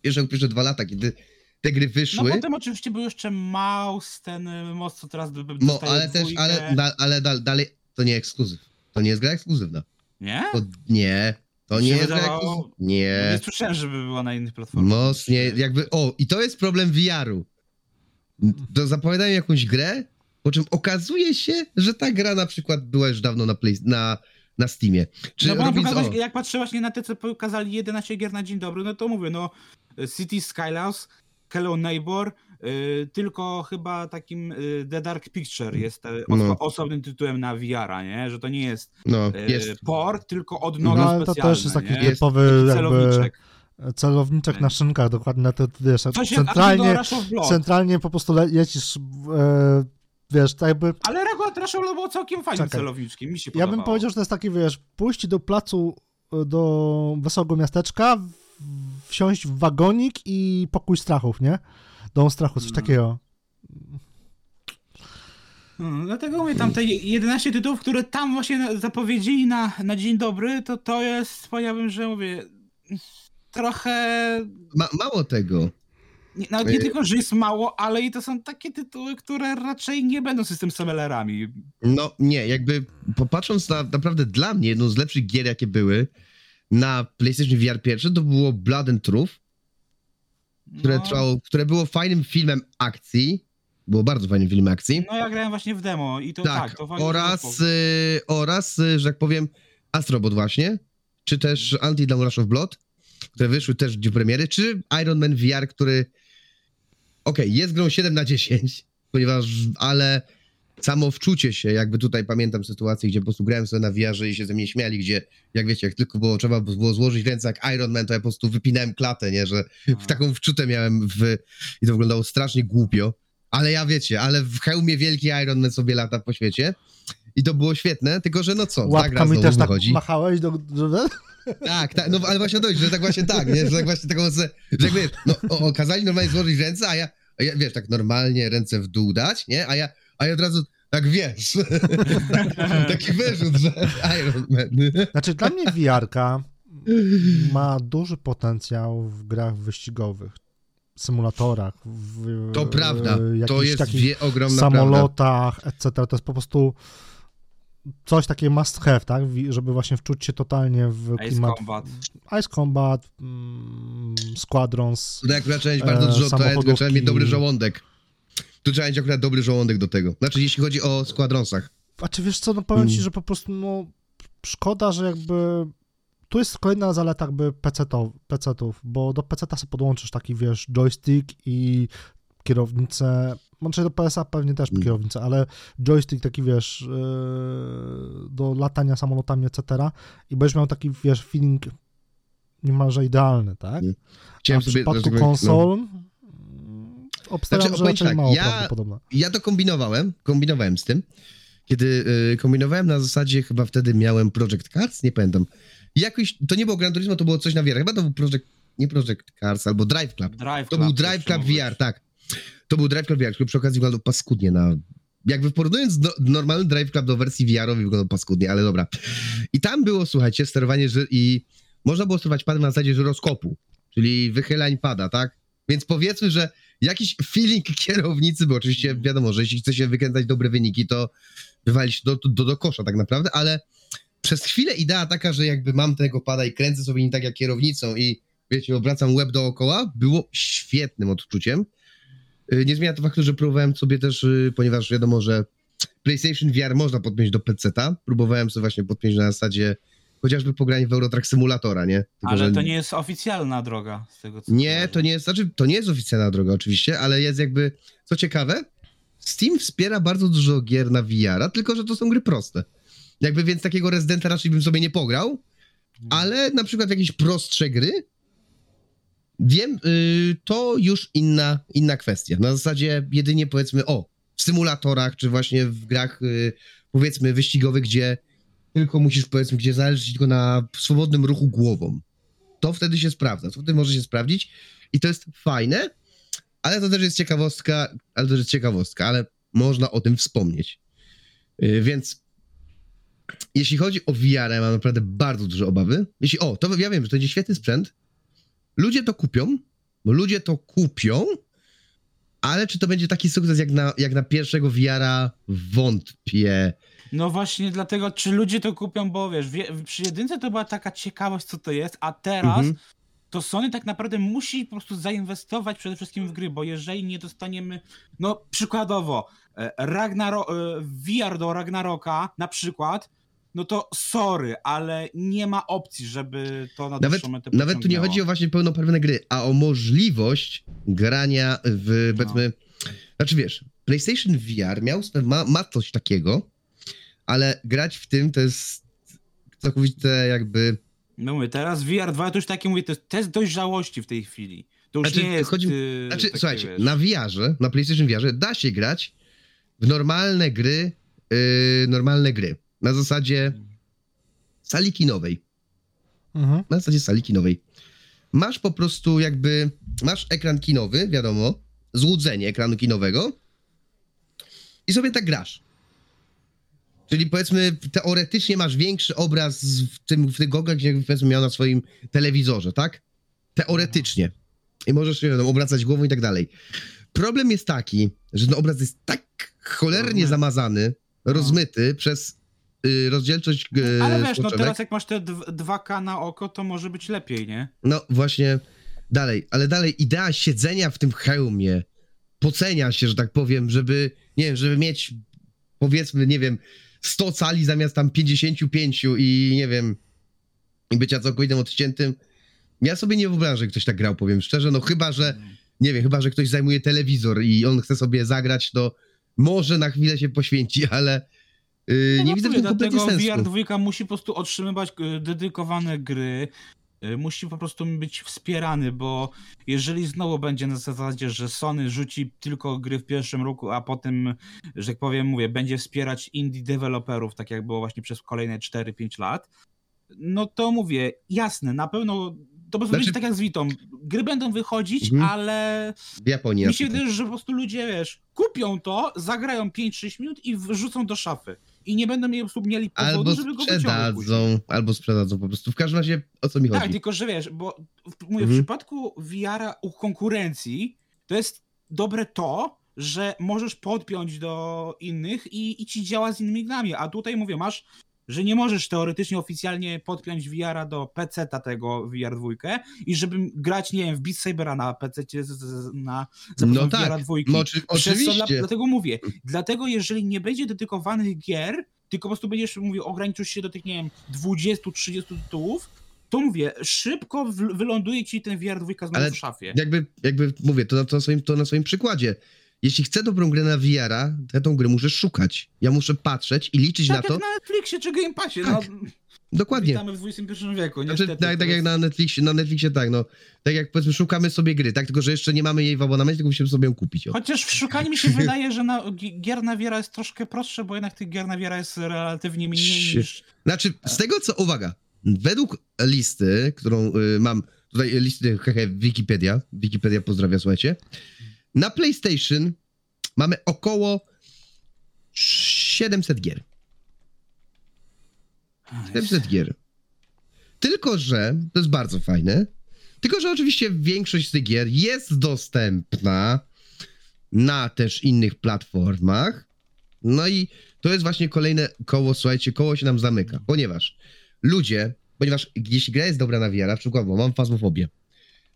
Pierwszy rok, pierwsze dwa lata, kiedy te gry no wyszły. potem oczywiście był jeszcze Maus, ten y, most, co teraz No, ale też, ale, da, ale da, dalej to nie ekskluzyw. To nie jest gra ekskluzywna. Nie? To nie. To nie jest gra ekskluzywna. No Nie Nie. słyszałem, żeby była na innych platformach. Mocnie, jakby, o, i to jest problem VR-u. To zapowiadają jakąś grę, po czym okazuje się, że ta gra na przykład była już dawno na, play, na, na Steamie. Czy no bo robiąc, pokazać, o, jak patrzę właśnie na te, co pokazali 11 gier na dzień dobry, no to mówię, no City Skylines, Hello Neighbor, y, tylko chyba takim y, The Dark Picture jest y, oso- No. osobnym tytułem na VR-a, nie? Że to nie jest, no, y, jest. port, tylko od No, ale to też jest taki nie? Jest typowy jakby celowniczek. celowniczek na szynkach, dokładnie na te, wiesz, centralnie, centralnie po prostu le- lecisz, e, wiesz, tak jakby Ale of Blood był całkiem fajnym Czekaj. celowniczkiem, mi się Ja podobało. bym powiedział, że to jest taki, wiesz, pójść do placu, y, do wesołego miasteczka, wsiąść w wagonik i pokój strachów, nie? Dom strachu, coś No. takiego. Hmm, dlatego mówię, tam te 11 tytułów, które tam właśnie zapowiedzieli na, na dzień dobry, to to jest, powiedziałbym, że mówię, trochę, Ma, mało tego. Nie, nawet nie Y- tylko, że jest mało, ale i to są takie tytuły, które raczej nie będą system sellerami. No nie, jakby popatrząc na naprawdę dla mnie jedną z lepszych gier, jakie były na PlayStation VR pierwsze, to było Blood and Truth, które, No, trwało, które było fajnym filmem akcji. Było bardzo fajnym filmem akcji. no ja grałem właśnie w demo i to tak, tak, to fajnie oraz, y, oraz, y, że tak powiem, Astrobot właśnie, czy też Anti-Dawn Rush of Blood, które wyszły też w dniu premiery, czy Iron Man VR, który okej, jest grą 7 na 10, ponieważ, ale samo wczucie się, jakby tutaj pamiętam sytuację, gdzie po prostu grałem sobie na VR i się ze mnie śmiali, gdzie, jak wiecie, jak tylko było, trzeba było złożyć ręce jak Iron Man, to ja po prostu wypinałem klatę, nie, że w taką wczutę miałem w... i to wyglądało strasznie głupio, ale ja wiecie, ale w hełmie wielki Iron Man sobie lata po świecie i to było świetne, tylko że no co, ta gra Łapkami też tak wychodzi. machałeś, do. Tak, tak, no ale właśnie dojść, że tak właśnie tak, nie? Że tak właśnie taką, że jak wiesz, no o, o, kazali normalnie złożyć ręce, a ja, a ja, wiesz, tak normalnie ręce w dół dać, nie? A ja, a ja od razu, tak wiesz, taki wyrzut, że Iron Man. Znaczy, dla mnie VR-ka ma duży potencjał w grach wyścigowych, symulatorach, w To prawda, to jest takich wie, ogromna prawda. samolotach, etc. To jest po prostu coś takie must have, tak? Żeby właśnie wczuć się totalnie w klimat Combat. Ice Combat, mm, Squadrons. Tutaj akurat trzeba mieć bardzo E, dużo, to, trzeba mieć dobry żołądek. Tu trzeba mieć akurat dobry żołądek do tego. Znaczy, jeśli chodzi o składronsach. A czy wiesz co, no powiem ci, Mm. że po prostu no szkoda, że jakby tu jest kolejna zaleta jakby PC-ów, PC-ów bo do PC-ta sobie podłączysz taki, wiesz, joystick i kierownicę, znaczy do PSA pewnie też Mm. kierownicę, ale joystick taki, wiesz, yy, do latania samolotami, etc. I będziesz miał taki, wiesz, feeling niemalże idealny, tak? Mm. A Chciałem w sobie... przypadku no. konsol mm, obstawiam, Znaczy, że raczej tak, mało ja- prawdopodobne. Ja to kombinowałem, kombinowałem z tym. Kiedy y, kombinowałem na zasadzie, chyba wtedy miałem Project Cars, nie pamiętam. Jakoś, to nie było Gran Turismo, to było coś na VR. Chyba to był Project, nie Project Cars, albo Drive Club. Drive To Club był Drive Club. VR, tak. To był Drive Club VR, który przy okazji wyglądał paskudnie na... Jakby porównując do, normalny Drive Club do wersji VR-owej wyglądał paskudnie, ale dobra. I tam było, słuchajcie, sterowanie ży- i można było sterować padem na zasadzie żyroskopu, czyli wychylań pada, tak? Więc powiedzmy, że jakiś feeling kierownicy, bo oczywiście wiadomo, że jeśli chce się wykręcać dobre wyniki, to wywalić do, do, do kosza tak naprawdę, ale przez chwilę idea taka, że jakby mam tego pada i kręcę sobie nie tak jak kierownicą i wiecie, obracam łeb dookoła, było świetnym odczuciem. Y, Nie zmienia to faktu, że próbowałem sobie też, y, ponieważ wiadomo, że PlayStation VR można podpiąć do PC-ta, próbowałem sobie właśnie podpiąć na zasadzie chociażby pogranie w Eurotrack Simulatora, nie? Tylko, Ale że- to nie jest oficjalna droga z tego co nie, to nie jest, znaczy to nie jest oficjalna droga oczywiście, ale jest jakby, co ciekawe, Steam wspiera bardzo dużo gier na VR, tylko że to są gry proste. Jakby więc takiego Residenta raczej bym sobie nie pograł, ale na przykład jakieś prostsze gry, wiem, y, to już inna, inna kwestia. Na zasadzie jedynie powiedzmy, o, w symulatorach, czy właśnie w grach y, powiedzmy wyścigowych, gdzie tylko musisz powiedzmy, gdzie zależy tylko na swobodnym ruchu głową to wtedy się sprawdza, to wtedy może się sprawdzić i to jest fajne, ale to też jest ciekawostka, ale to też jest ciekawostka, ale można o tym wspomnieć. Yy, Więc jeśli chodzi o VR, mam naprawdę bardzo duże obawy. Jeśli, o, to ja wiem, że to będzie świetny sprzęt. Ludzie to kupią, ludzie to kupią, ale czy to będzie taki sukces jak na, jak na pierwszego VR-a? Wątpię. No właśnie dlatego, czy ludzie to kupią, bo wiesz, wie, przy jedynce to była taka ciekawość, co to jest, a teraz Mhm. to Sony tak naprawdę musi po prostu zainwestować przede wszystkim w gry, bo jeżeli nie dostaniemy, no przykładowo, e, Ragnaro, e, VR do Ragnaroka na przykład, no to sorry, ale nie ma opcji, żeby to na Nawet, nawet tu nie chodzi o właśnie pełnoprawne gry, a o możliwość grania w, No. powiedzmy, znaczy wiesz, PlayStation VR miał, ma, ma coś takiego, ale grać w tym to jest całkowite jakby, No mówię, teraz VR 2 to już takie mówię, to jest test dojrzałości w tej chwili. To już Znaczy, nie jest... chodzi- y, znaczy takie, słuchajcie, wiesz, na VR-ze, na PlayStation VR-ze da się grać w normalne gry, yy, normalne gry, na zasadzie sali kinowej. Mhm. na zasadzie sali kinowej. Masz po prostu jakby, masz ekran kinowy, wiadomo, złudzenie ekranu kinowego i sobie tak grasz. Czyli powiedzmy, teoretycznie masz większy obraz w tym, w tych goglach, jak powiedzmy miał na swoim telewizorze, tak? Teoretycznie. I możesz się obracać głową i tak dalej. Problem jest taki, że ten obraz jest tak cholernie zamazany, rozmyty przez rozdzielczość y, Ale wiesz, no teraz jak masz te dw- 2K na oko, to może być lepiej, nie? No właśnie, dalej, ale dalej idea siedzenia w tym hełmie pocenia się, że tak powiem, żeby, nie wiem, żeby mieć powiedzmy, nie wiem, 100 cali zamiast tam 55 i nie wiem, i bycia całkowitym odciętym. Ja sobie nie wyobrażam, że ktoś tak grał, powiem szczerze, no chyba, że, nie wiem, chyba, że ktoś zajmuje telewizor i on chce sobie zagrać, to może na chwilę się poświęci, ale yy, nie no widzę w tym kompletnie dlatego sensu. VR 2 musi po prostu otrzymywać y, dedykowane gry. y, musi po prostu być wspierany, bo jeżeli znowu będzie na zasadzie, że Sony rzuci tylko gry w pierwszym roku, a potem, że tak powiem, mówię, będzie wspierać indie deweloperów, tak jak było właśnie przez kolejne 4-5 lat, no to mówię, jasne, na pewno to po prostu Znaczy- tak jak z Witą. Gry będą wychodzić, Mhm. ale W Japonii. mi się wydaje, że po prostu ludzie, wiesz, kupią to, zagrają 5-6 minut i wrzucą do szafy. I nie będą mieli, po prostu mieli powodu, Albo żeby go sprzedadzą, albo sprzedadzą po prostu. W każdym razie, o co mi chodzi? Tak, tylko że wiesz, bo w, mówię, Mhm. w przypadku VR-a u konkurencji to jest dobre to, że możesz podpiąć do innych i, i ci działa z innymi grami, a tutaj mówię, masz, że nie możesz teoretycznie oficjalnie podpiąć VR-a do PC-ta tego VR 2 i żeby grać, nie wiem, w Beat Sabera na PC na No tak, VR 2. no, oczy, co, oczywiście. dlatego mówię, dlatego jeżeli nie będzie dedykowanych gier, tylko po prostu będziesz mówił, ograniczysz się do tych, nie wiem, 20-30 tytułów, to mówię, szybko wyląduje ci ten VR 2 znowu Ale w szafie. Jakby, jakby mówię, to na, to, na swoim, to na swoim przykładzie. Jeśli chcę dobrą grę na VR-a, to ja tą grę muszę szukać. Ja muszę patrzeć i liczyć tak na to. jak na Netflixie czy Game Passie, Tak, no. Dokładnie. Witamy w XXI wieku, Znaczy, niestety. tak, to tak jak na Netflixie, na Netflixie tak, no. Tak jak powiedzmy szukamy sobie gry, tak? Tylko, że jeszcze nie mamy jej w abonamencie, tylko musimy sobie ją kupić. O. Chociaż w szukaniu mi się wydaje, że na, gi- gier na wiera jest troszkę prostsze, bo jednak tych gier na wiera jest relatywnie mniej niż... Znaczy, z tego co, uwaga, według listy, którą y, mam, tutaj listy, hehe, Wikipedia, Wikipedia pozdrawia, słuchajcie, na PlayStation mamy około 700 gier. 700 gier. Tylko, że, to jest bardzo fajne, tylko, że oczywiście większość z tych gier jest dostępna na też innych platformach, no i to jest właśnie kolejne koło, słuchajcie, koło się nam zamyka, ponieważ ludzie, ponieważ jeśli gra jest dobra na VR, przykładowo mam Fazmofobię.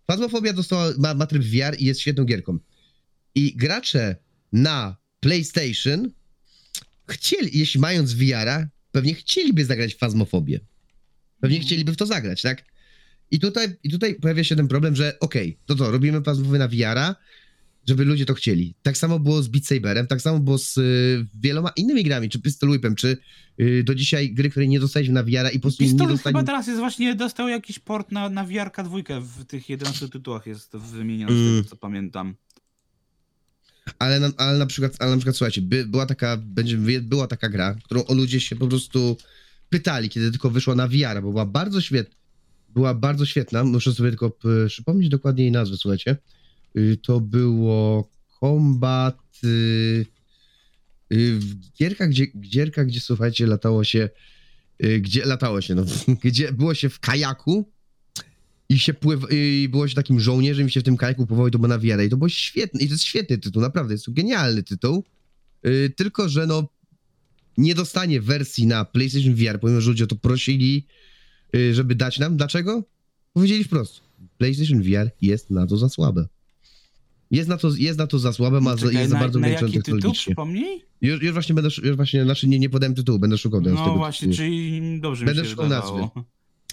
Fazmofobia dostała, ma, ma tryb VR i jest świetną gierką. I gracze na PlayStation chcieli, jeśli mając VR-a, pewnie chcieliby zagrać w Fazmofobię. Pewnie Mhm. chcieliby w to zagrać, tak? I tutaj, I tutaj pojawia się ten problem, że okej, to to, robimy Fazmofobię na VR-a, żeby ludzie to chcieli. Tak samo było z Beat Saberem, tak samo było z y, wieloma innymi grami, czy Pistol Whipem, czy y, do dzisiaj gry, której nie dostaliśmy na VR-a i po prostu nie Pistol dostali... chyba teraz jest właśnie, dostał jakiś port na, na VR-ka dwójkę w tych 11 tytułach jest wymieniony, z Mm. tego co pamiętam. Ale na, ale na przykład, ale na przykład słuchajcie, by, była taka, będzie, była taka gra, którą o ludzie się po prostu pytali, kiedy tylko wyszła na VR, bo była bardzo świetna. Była bardzo świetna, muszę sobie tylko przypomnieć dokładnie jej nazwę, słuchajcie. Y, To było Combat y, y, w gdzie, gierka, gdzie słuchajcie, latało się, gdzie latało się, no, gdzie było się w kajaku i się pływa, i było się takim żołnierzem i się w tym kajaku pływało i to było na wiarę. I to było świetne, i to jest świetny tytuł, naprawdę, jest to genialny tytuł. Yy, tylko, że no nie dostanie wersji na PlayStation VR, pomimo, że ludzie o to prosili, yy, żeby dać nam. Dlaczego? Powiedzieli wprost. PlayStation VR jest na to za słabe. Jest na to, jest na to za słabe, ma za, Czekaj, jest za bardzo na ograniczony jaki tytuł, technologicznie. przypomnij? Już, już właśnie będę, już właśnie, znaczy nie, nie podałem tytułu, będę szukał teraz No tego właśnie, tytułu. czyli dobrze Będę mi się szukał nazwy.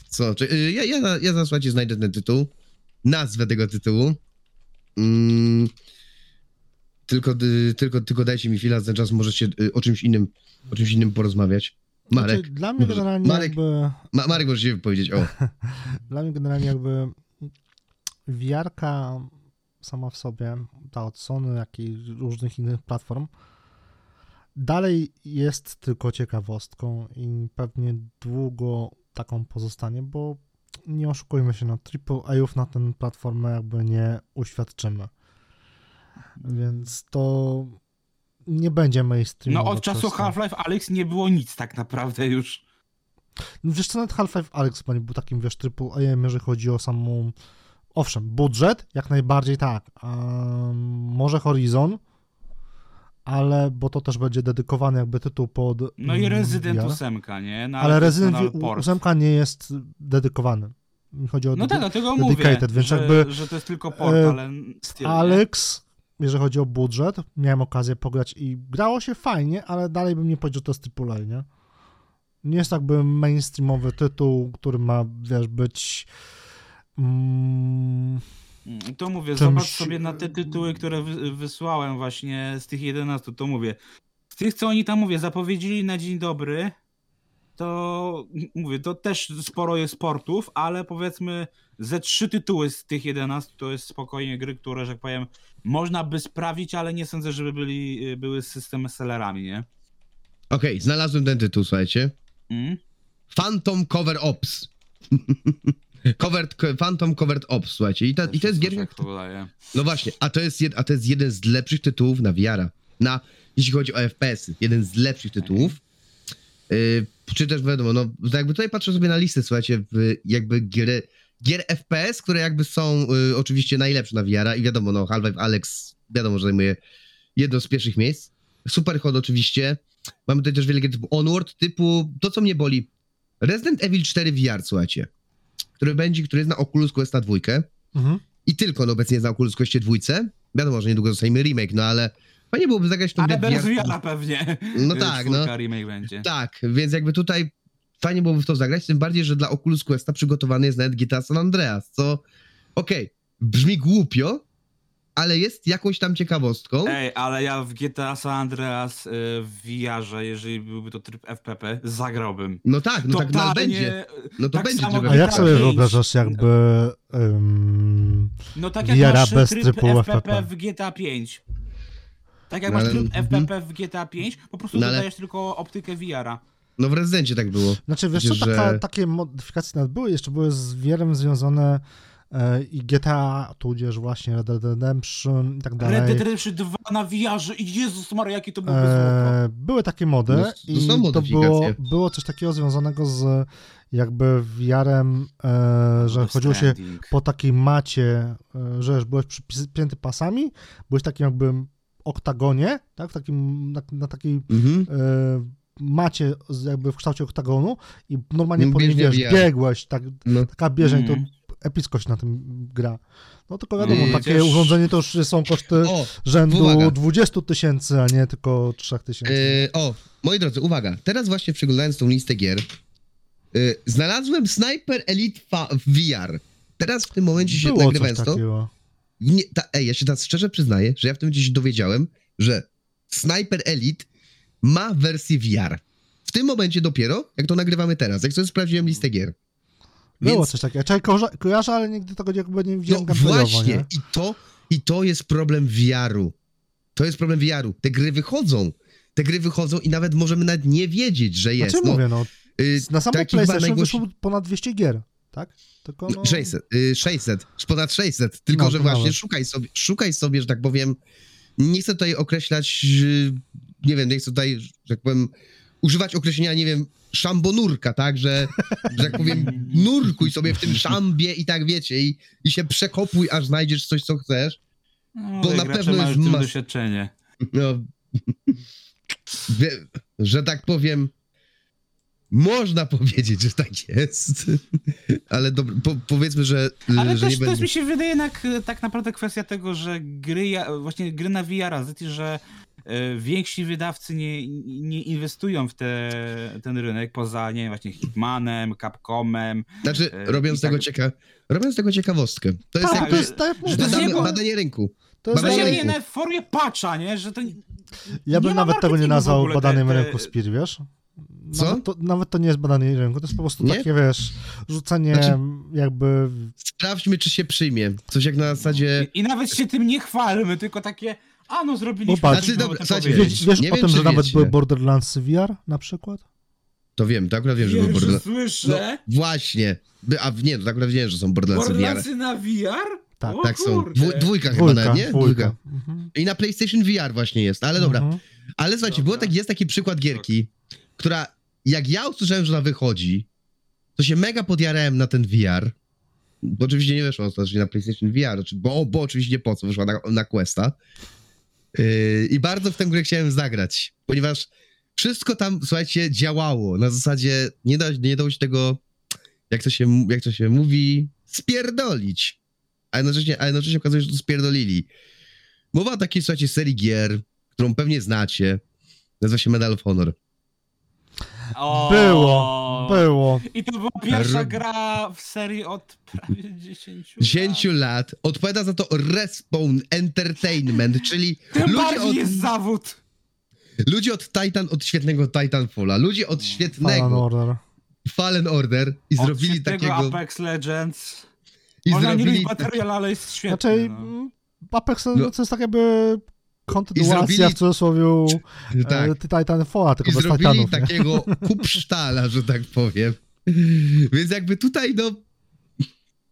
Co? Czy, y, ja, ja, ja, ja za słuchajcie znajdę ten tytuł, nazwę tego tytułu. Mm, tylko, y, tylko, tylko dajcie mi chwilę, za ten czas możecie y, o czymś innym, o czymś innym porozmawiać. Marek, Znaczy, dla mnie generalnie Marek- jakby... Ma, Marek może się wypowiedzieć, o. Dla mnie generalnie jakby wiarka sama w sobie, ta od Sony, jak i różnych innych platform, dalej jest tylko ciekawostką i pewnie długo taką pozostanie, bo nie oszukujmy się, no AAA-ów na tę platformę jakby nie uświadczymy. Więc to nie będzie No mainstreamowe. od czasu. Half-Life Alyx nie było nic tak naprawdę już. No Wiesz co, nawet Half-Life Alyx chyba nie był takim, wiesz, AM, jeżeli chodzi o samą... Owszem, budżet, jak najbardziej tak. Um, może Horizon, ale, bo to też będzie dedykowany jakby tytuł pod No i Resident VR. 8, nie? No, Ale jest Resident nadal Evil port. 8 nie jest dedykowany. Chodzi o No tak, dlatego mówię, więc że, jakby, że to jest tylko port, e, ale styl? Alex, jeżeli chodzi o budżet, miałem okazję pograć i grało się fajnie, ale dalej bym nie powiedział, że to jest AAA, nie? Nie jest jakby mainstreamowy tytuł, który ma, wiesz, być... Mm, Mm, To mówię, czymś- zobacz sobie na te tytuły, które wy, wysłałem właśnie z tych 11, to mówię. Z tych, co oni tam, mówię, zapowiedzieli na dzień dobry, to mówię, to też sporo jest sportów, ale powiedzmy ze trzy tytuły z tych 11 to jest spokojnie gry, które, że tak powiem, można by sprawić, ale nie sądzę, żeby byli, były z system sellerami, nie? Okej, znalazłem ten tytuł, słuchajcie. Mm? Phantom Cover Ops. covered, Phantom Covered Ops, słuchajcie. I, ta, i to jest gierka. No właśnie, a to jest, jed, a to jest jeden z lepszych tytułów na VR. Na, jeśli chodzi o FPS-y. Jeden z lepszych tytułów. Yy, czy też wiadomo, no jakby tutaj patrzę sobie na listę, słuchajcie, jakby gier, gier FPS, które jakby są y, oczywiście najlepsze na VR i wiadomo, no Half-Life Alex wiadomo, że zajmuje jedno z pierwszych miejsc. Superhot oczywiście. Mamy tutaj też wiele gier typu Onward, typu to, co mnie boli. Resident Evil 4 VR, słuchajcie. Który będzie, który jest na Oculus Quest na dwójkę. Mhm. I tylko no, obecnie jest na Oculus Questie dwójce. Wiadomo, że niedługo dostajemy remake, no ale fajnie byłoby zagrać tą Ale bez VR. pewnie. No tak, no. remake będzie. Tak, więc jakby tutaj fajnie byłoby w to zagrać, tym bardziej, że dla Oculus Questa przygotowany jest nawet GTA San Andreas, co okej, brzmi głupio, ale jest jakąś tam ciekawostką. Ej, ale ja w GTA San Andreas y, w VR-ze, jeżeli byłby to tryb FPP, zagrałbym. No tak, no tak no, Totalnie, będzie. No to tak będzie, samo. A jak sobie wyobrażasz jakby um, No tak jak VR-a masz bez tryb trybu FPP FPP. w GTA 5. Tak jak No masz tryb mhm. FPP w GTA 5, po prostu No ale- dodajesz tylko optykę VR-a. No w Rezydencie tak było. Znaczy, wiesz co, taka, że- takie modyfikacje nawet były, jeszcze były z wielem związane i GTA, tudzież właśnie Red Dead Redemption i tak dalej. Red Dead Redemption 2 na VR-ze i Jezus Maria, jakie to byłoby złoto. E, były takie mody No, i to było, było coś takiego związanego z jakby VR-em, e, że chodziło się po takiej macie, e, że już byłeś przypięty pasami, byłeś w takim jakby oktagonie, tak, w takim, na, na takiej Mhm. e, macie z- jakby w kształcie oktagonu i normalnie No, po niej, bieżnia wiesz, VR. biegłeś, tak, No. taka bieżeń, Mhm. to epicko się na tym gra. No tylko wiadomo, Mm, takie też- urządzenie to już są koszty O, rzędu uwaga. 20 tysięcy, a nie tylko 3 tysięcy. Yy, o, moi drodzy, uwaga. Teraz właśnie przeglądając tą listę gier, yy, znalazłem Sniper Elite VR. Teraz w tym momencie się Było nagrywając to. Nie, ta, ej, ja się teraz szczerze przyznaję, że ja w tym momencie się dowiedziałem, że Sniper Elite ma wersję VR. W tym momencie dopiero, jak to nagrywamy teraz, jak sobie sprawdziłem listę gier. Było Więc- coś takiego. Czekaj, kojarzę, ale nigdy tego jakby nie No widziałem gameplayowo, właśnie, nie? i to, i to jest problem VR-u. To jest problem VR-u. Te gry wychodzą. Te gry wychodzą i nawet możemy nawet nie wiedzieć, że jest. Znaczy no, mówię, no, y, na samym PlayStation najgłoś- wyszło ponad 200 gier, tak? Tylko no, 600, y, 600, ponad 600, tylko No, że właśnie nawet. szukaj sobie, szukaj sobie, że tak powiem, nie chcę tutaj określać, y, nie wiem, nie chcę tutaj, że tak powiem, używać określenia, nie wiem, szambonurka, tak, że, że tak powiem, nurkuj sobie w tym szambie i tak wiecie, i, i się przekopuj, aż znajdziesz coś, co chcesz. No, bo na pewno jest mas- doświadczenie. No, że tak powiem, można powiedzieć, że tak jest, ale dobra, po, powiedzmy, że, Ale że też nie będzie... mi się wydaje jednak e, tak naprawdę kwestia tego, że gry, właśnie gry na VR, że więksi wydawcy nie, nie inwestują w te, ten rynek, poza, nie wiem, właśnie Hitmanem, Capcomem. Znaczy, E, robiąc, tak- tego cieka... robiąc tego ciekawostkę. To jest tak, jakby to jest, tak jak to jest badanie, rynku. to jest badanie Że rynku. nie, nie, w formie patcha, nie? Że to Ja bym nie nawet tego nie nazwał ogóle, te- badaniem te- rynku Spir, wiesz? Co? Nawet to, nawet to nie jest badanie rynku, to jest po prostu Nie? takie, wiesz, rzucanie Znaczy- jakby... Sprawdźmy, czy się przyjmie. Coś jak na zasadzie... I, I nawet się tym nie chwalmy, tylko takie, a no zrobiliśmy. Patrz, coś, Znaczy, dobra, to słuchajcie. Wiesz, wiesz nie o wiem, tym, że nawet wiecie. były Borderlands VR na przykład? To wiem, to akurat wiem, że był Pierwsze Borderlands. słyszę. No, właśnie. A nie, to akurat wiem, że są Borderlandsy VR. Borderlandsy na VR? Tak, o Tak są. Dwu, dwójka chyba Dwójka, nawet, nie? dwójka. Mhm. I na PlayStation VR właśnie jest, ale dobra. Mhm. Ale słuchajcie, Dobra. było tak, jest taki przykład gierki, która jak ja usłyszałem, że ona wychodzi, to się mega podjarałem na ten VR. Bo oczywiście nie wyszła ostatecznie na PlayStation VR, czy- bo, bo oczywiście nie po co, wyszła na, na Questa. Yy, I bardzo w tę grę chciałem zagrać, ponieważ wszystko tam, słuchajcie, działało. Na zasadzie nie, da, nie dało się tego, jak to się, jak to się mówi, spierdolić. A jednocześnie, a jednocześnie okazuje się, że to spierdolili. Mowa o takiej, słuchajcie, serii gier, którą pewnie znacie. Nazywa się Medal of Honor. O, Było, było. I to była pierwsza gra w serii od prawie 10 lat. 10 lat. Odpowiada za to Respawn Entertainment, czyli Tym ludzie bardziej od... jest zawód. Ludzie od Titan, od świetnego Titanfalla, ludzie od. Fallen świetnego Order. Fallen Order i Od zrobili świetnego takiego... Apex Legends. I Można nie lubić zrobili, materiał, ale jest świetny. Znaczy, no. Apex No. to jest tak jakby kontynuacja zrobili- w cudzysłowie tak, tak. Titanfalla, tylko i bez zrobili Titanów. nie? takiego kupsztala, że tak powiem. Więc jakby tutaj, no,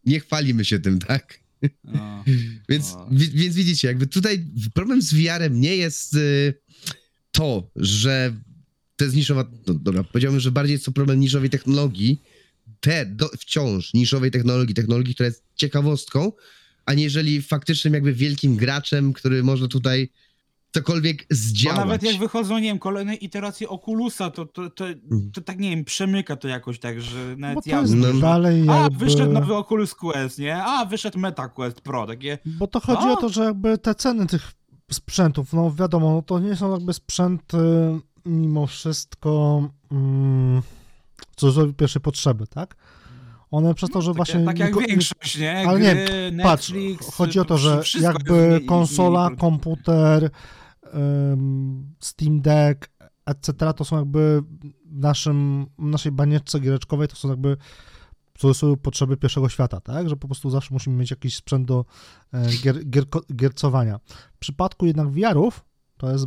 nie chwalimy się tym, tak? No. Więc, O. wi- więc widzicie, jakby tutaj problem z VR-em nie jest y, to, że to jest niszowa, no dobra, powiedziałbym, że bardziej jest to problem niszowej technologii, te do, wciąż niszowej technologii, technologii, która jest ciekawostką, aniżeli faktycznym jakby wielkim graczem, który może tutaj cokolwiek Bo zdziałać. nawet jak wychodzą, nie wiem, kolejne iteracje Oculusa, to, to, to, to tak, nie wiem, przemyka to jakoś tak, że nawet Bo to ja... jest No. dalej A, jakby... wyszedł nowy Oculus Quest, nie? A, wyszedł Meta Quest Pro, takie... Bo to chodzi A! o to, że jakby te ceny tych sprzętów, no wiadomo, no to nie są jakby sprzęty mimo wszystko mm, w cudzysłowie pierwszej potrzeby, tak? One przez to, że takie, właśnie... tak jak niko- większość, nie? Ale nie, Gry, Patrz, Netflix, chodzi o to, że jakby konsola, komputer, Steam Deck, etc. to są jakby w naszym, w naszej banieczce giereczkowej, to są jakby cudzysłowie potrzeby pierwszego świata, tak? Że po prostu zawsze musimy mieć jakiś sprzęt do e, gier, gierko, giercowania. W przypadku jednak VR-ów to jest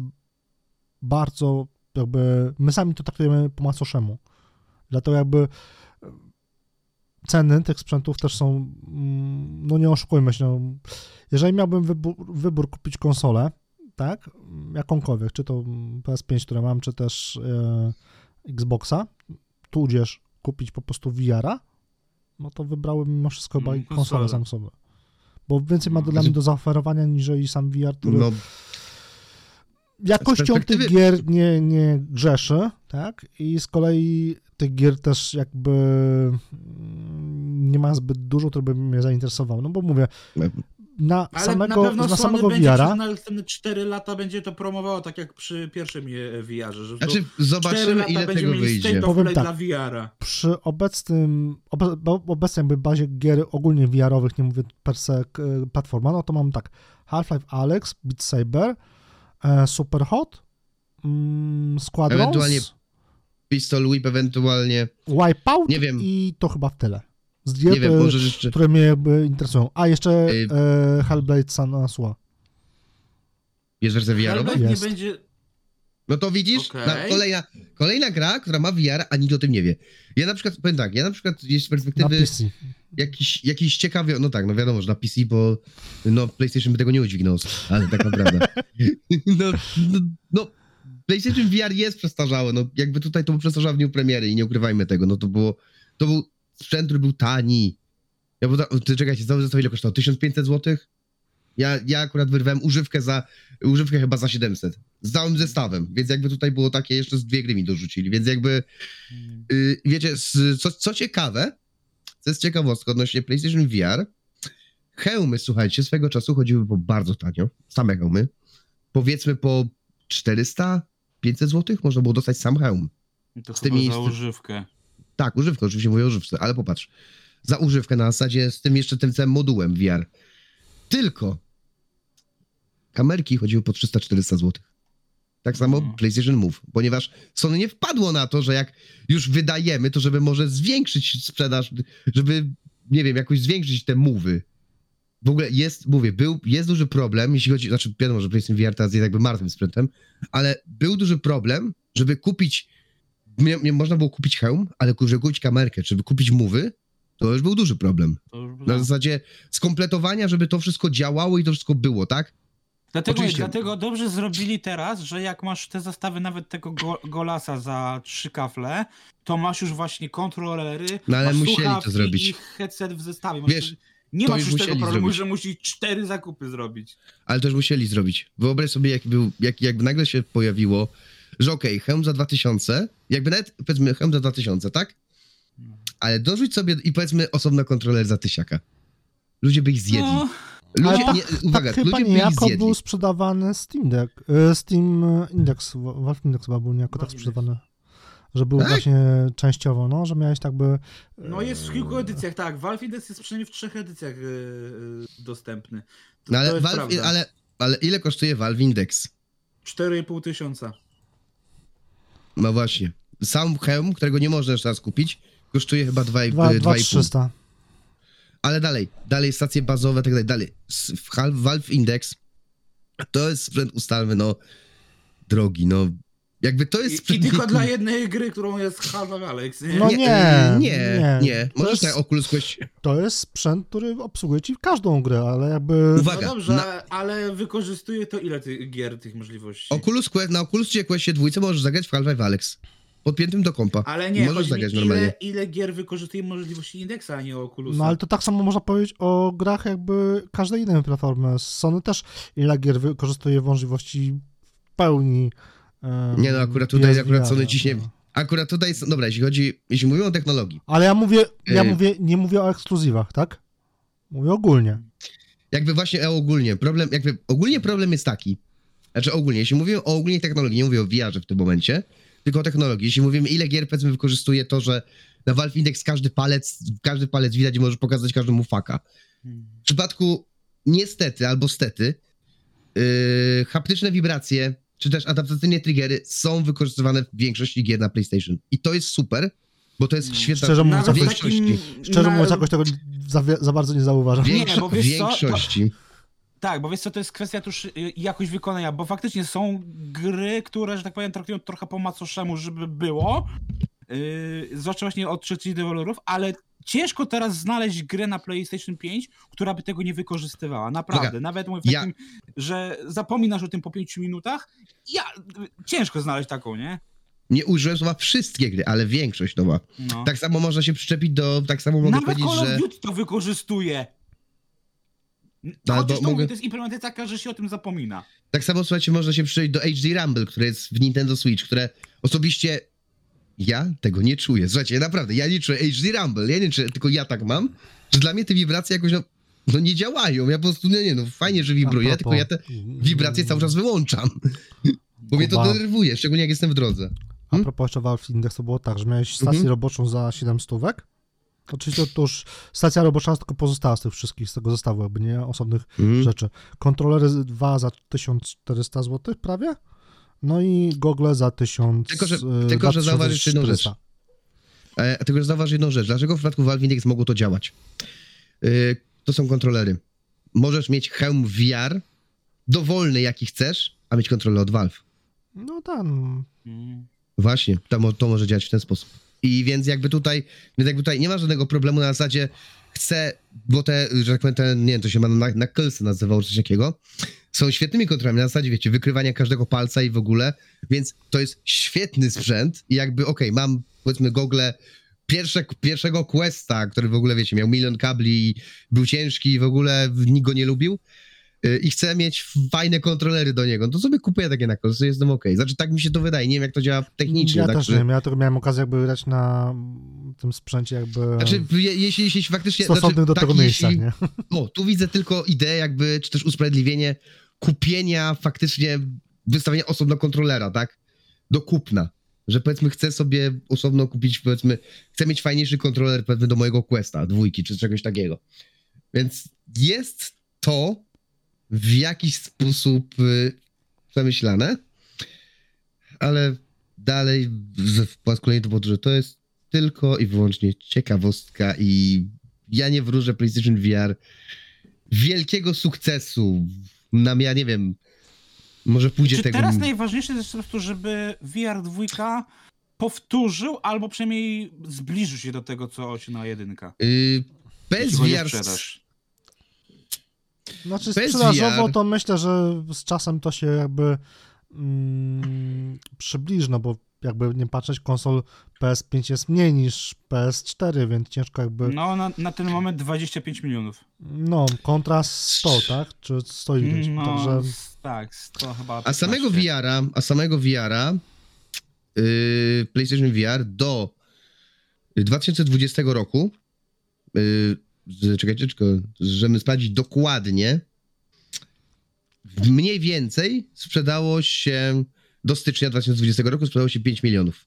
bardzo jakby, my sami to traktujemy po macoszemu. Dlatego jakby ceny tych sprzętów też są, mm, no nie oszukujmy się, no, jeżeli miałbym wybór, wybór kupić konsolę, tak, jakąkolwiek, czy to PS5, które mam, czy też e, Xboxa, tudzież kupić po prostu VR-a, no to wybrałem mimo wszystko chyba Mm, konsolę konsolę. sam sobie. Bo więcej ma Mm. dla mnie do zaoferowania niżeli sam VR, który No, jakością tych gier nie, nie grzeszy, tak? I z kolei tych gier też jakby mm, nie ma zbyt dużo, które by mnie zainteresowało. No bo mówię, na Ale samego, na pewno na Sony samego będzie VR-a przez następne 4 lata będzie to promowało tak jak przy pierwszym VR-ze, że znaczy, to 4 zobaczymy, ile będziemy tego mieli wyjdzie. Powiem tak. dla VR-a. przy obecnym, obecnej jakby bazie gier ogólnie VR-owych, nie mówię per se platforma, no to mam tak Half-Life Alex, Beat Saber, e, Superhot, mm, Squadrons, Ewentualnie Pistol Whip, ewentualnie, Wipeout Nie wiem. i to chyba w tyle. Z gier, nie wiem, może jeszcze... które mnie jakby interesują. A jeszcze Y- e, Hellblade. Jest wersja VR-owa? Nie będzie... No to widzisz, Okej. na, kolejna, kolejna gra, która ma VR, a nikt o tym nie wie. Ja na przykład, powiem tak, ja na przykład gdzieś z Na perspektywy PC. jakiś, jakiś ciekawy, no tak, no wiadomo, że na PC, bo no PlayStation by tego nie udźwignął, ale tak naprawdę. no, no, no, PlayStation VR jest przestarzały, no jakby tutaj to był przestarzałe w dniu premiery i nie ukrywajmy tego, no to było, to był sprzęt, który był tani. Ja bo, ty czekajcie, znowu zestaw ile kosztował? 1500 zł? Ja, ja akurat wyrwałem używkę za, używkę chyba za 700. Z całym zestawem, więc jakby tutaj było takie, jeszcze z dwie gry mi dorzucili, więc jakby, yy, wiecie, z, co, co ciekawe, co jest ciekawostka odnośnie PlayStation VR, hełmy, słuchajcie, swego czasu chodziły po bardzo tanio, same hełmy, powiedzmy po 400, 500 zł można było dostać sam hełm. To Z tymi- za używkę. Tak, używkę, oczywiście mówię o używce, ale popatrz. Za używkę na zasadzie z tym jeszcze tym całym modułem VR. Tylko kamerki chodziły po 300-400 zł. Tak samo Mhm. PlayStation Move, ponieważ Sony nie wpadło na to, że jak już wydajemy, to żeby może zwiększyć sprzedaż, żeby, nie wiem, jakoś zwiększyć te mowy. W ogóle jest, mówię, był, jest duży problem, jeśli chodzi, znaczy wiadomo, że PlayStation VR teraz jest jakby martwym sprzętem, ale był duży problem, żeby kupić nie, nie można było kupić hełm, ale żeby kupić kamerkę, żeby kupić mówy, to już był duży problem. Na zasadzie skompletowania, żeby to wszystko działało i to wszystko było, tak? Dlatego, Oczywiście. dlatego dobrze zrobili teraz, że jak masz te zestawy nawet tego go, Golasa za trzy kafle, to masz już właśnie kontrolery, No, ale masz musieli to zrobić. i headset w zestawie. Masz Wiesz, nie to masz już już tego musieli problemu, zrobić. że musisz cztery zakupy zrobić. Ale już musieli zrobić. Wyobraź sobie, jak był, jak, jakby nagle się pojawiło, że okej, hełm za 2000, jakby nawet, powiedzmy, hełm za 2000, tak? Ale dorzuć sobie i powiedzmy osobno kontroler za tysiaka. Ludzie by ich zjedli. No, Ludzie, Ale tak- nie, uwaga, tak chyba ludzie by ich niejako zjedli. był sprzedawany Steam Deck, e, Steam Index, Valve Index chyba był niejako tak sprzedawany. Że był Tak? właśnie częściowo, no, że miałeś tak by... no jest w kilku edycjach, tak. Valve Index jest przynajmniej w trzech edycjach yy, yy, dostępny. To, No, ale, to jest Valve, prawda. ale, ale ile kosztuje Valve Index? 4,5 tysiąca. No właśnie. Sam hełm, którego nie można już teraz kupić, kosztuje chyba 2,5. 2300. Ale dalej, dalej stacje bazowe, tak dalej, dalej. Valve Index to jest sprzęt ustalmy, no, drogi, no. Jakby to jest I, sprzęt... I tylko dla jednej gry, którą jest Half-Life Alex. Nie? No nie, nie, nie, nie, Możesz na Oculus Quest... To jest sprzęt, który obsługuje ci każdą grę, ale jakby... Uwaga, no dobrze, na- ale wykorzystuje to ile tych gier, tych możliwości? Oculus Quest, na Oculus Questie dwójce możesz zagrać w Half-Life Alex. Podpiętym do kompa. Ale nie, Możesz zagrać ile, normalnie. ile gier wykorzystuje możliwości indeksa, a nie Oculusa. No ale to tak samo można powiedzieć o grach jakby każdej innej platformy. Sony też ile gier wykorzystuje możliwości w pełni. Nie no, akurat tutaj, akurat Sony no. ciśnie... Akurat tutaj, dobra, jeśli chodzi, jeśli mówimy o technologii, Ale ja mówię, ja Ej. mówię, nie mówię o ekskluzywach, tak? Mówię ogólnie. jakby właśnie e, ogólnie, problem, jakby ogólnie problem jest taki, znaczy ogólnie, jeśli mówimy o ogólnej technologii, nie mówię o VR-ze w tym momencie, tylko o technologii, jeśli mówimy ile gier powiedzmy wykorzystuje to, że na Valve Index każdy palec, każdy palec widać i możesz pokazać każdemu faka. W przypadku niestety albo stety, yy, haptyczne wibracje, czy też adaptacyjne triggery są wykorzystywane w większości gier na PlayStation. I to jest super, bo to jest Mm. świetna Szczerze mówiąc, jakoś- takim, Szczerze na- mówiąc, jakoś tego za, za bardzo nie zauważam. Nie, Większo- bo wiesz co, to- większości. Tak, bo wiesz co, to jest kwestia też y, jakość wykonania, bo faktycznie są gry, które, że tak powiem, traktują trochę po macoszemu, żeby było, yy, zwłaszcza właśnie od trzecich deweloperów, ale ciężko teraz znaleźć grę na PlayStation 5, która by tego nie wykorzystywała, naprawdę. Nawet mówię w ja- takim, że zapominasz o tym po 5 minutach, ja, ciężko znaleźć taką, nie? Nie użyłem słowa wszystkie gry, ale większość to ma. No. Tak samo można się przyczepić do, tak samo mogę Nawet powiedzieć, Call of że... Duty to wykorzystuje. No, albo to mogę- to jest implementacja taka, że się o tym zapomina. Tak samo, słuchajcie, można się przyczepić do HD Rumble, które jest w Nintendo Switch, które osobiście ja tego nie czuję. Słuchajcie, naprawdę, ja nie czuję HD Rumble, ja nie czuję, tylko ja tak mam, że dla mnie te wibracje jakoś, no, no nie działają. Ja po prostu, no nie, no fajnie, że wibruje, tylko ja te wibracje cały czas wyłączam. Bo mnie to Kuba. denerwuje, szczególnie jak jestem w drodze. A propos jeszcze Valve Index, to było tak, że miałeś stację Mhm. roboczą za 7 stówek. Oczywiście to już stacja robocza tylko pozostała z tych wszystkich, z tego zestawu, jakby nie osobnych Mhm. rzeczy. Kontrolery 2 za 1400 zł prawie, no i gogle za 1000 Tylko, że- e, tylko, że zauważysz jedną rzecz. 1400. E, tylko, że zauważ jedną rzecz. Dlaczego w przypadku Valve Index mogło to działać? E, to są kontrolery. Możesz mieć hełm VR, dowolny jaki chcesz, a mieć kontrolę od Valve. No tam. Mm. Właśnie, to, mo- to może działać w ten sposób. I więc jakby tutaj, więc jakby tutaj nie ma żadnego problemu na zasadzie chcę, bo te, że tak powiem, te, nie wiem, to się ma na, na nazywało czy coś takiego, są świetnymi kontrolami na zasadzie, wiecie, wykrywania każdego palca i w ogóle, więc to jest świetny sprzęt i jakby, okej, mam, powiedzmy, gogle pierwsze, pierwszego Questa, który w ogóle, wiecie, miał milion kabli i był ciężki i w ogóle nikt go nie lubił, y, i chcę mieć fajne kontrolery do niego, no to sobie kupuję takie na konsoli, jestem okej. Znaczy, tak mi się to wydaje, nie wiem jak to działa technicznie. Ja tak, też że- nie wiem, ja tylko miałem okazję jakby grać na tym sprzęcie jakby Znaczy, je, jeśli, jeśli faktycznie... stosownych znaczy, do tego tak, miejsca, jeśli, nie? O, tu widzę tylko ideę jakby, czy też usprawiedliwienie kupienia faktycznie, wystawienia osobno kontrolera, tak? Do kupna. Że powiedzmy chcę sobie osobno kupić, powiedzmy, chcę mieć fajniejszy kontroler powiedzmy do mojego Questa, dwójki, czy czegoś takiego. Więc jest to w jakiś sposób y, przemyślane, ale dalej po raz kolejny to powtórzę, to jest tylko i wyłącznie ciekawostka i ja nie wróżę PlayStation VR wielkiego sukcesu. Nam, ja nie wiem, może pójdzie Czy tego... teraz najważniejsze jest po prostu, żeby VR 2 powtórzył, albo przynajmniej zbliżył się do tego, co na jedynka. Y, bez VR... Znaczy Bez sprzedażowo VR. to myślę, że z czasem to się jakby mm, przybliży, no bo jakby nie patrzeć, konsol PS5 jest mniej niż PS4, więc ciężko jakby, no, No, na, na ten moment 25 milionów. kontra 100, tak? Czy 100 ileś, No, także tak, to chyba. A samego 15. VR-a, a samego VR-a, yy, PlayStation VR do 2020 roku, yy, czekajcie, tylko, żeby sprawdzić dokładnie, mniej więcej sprzedało się do stycznia 2020 roku sprzedało się 5 milionów.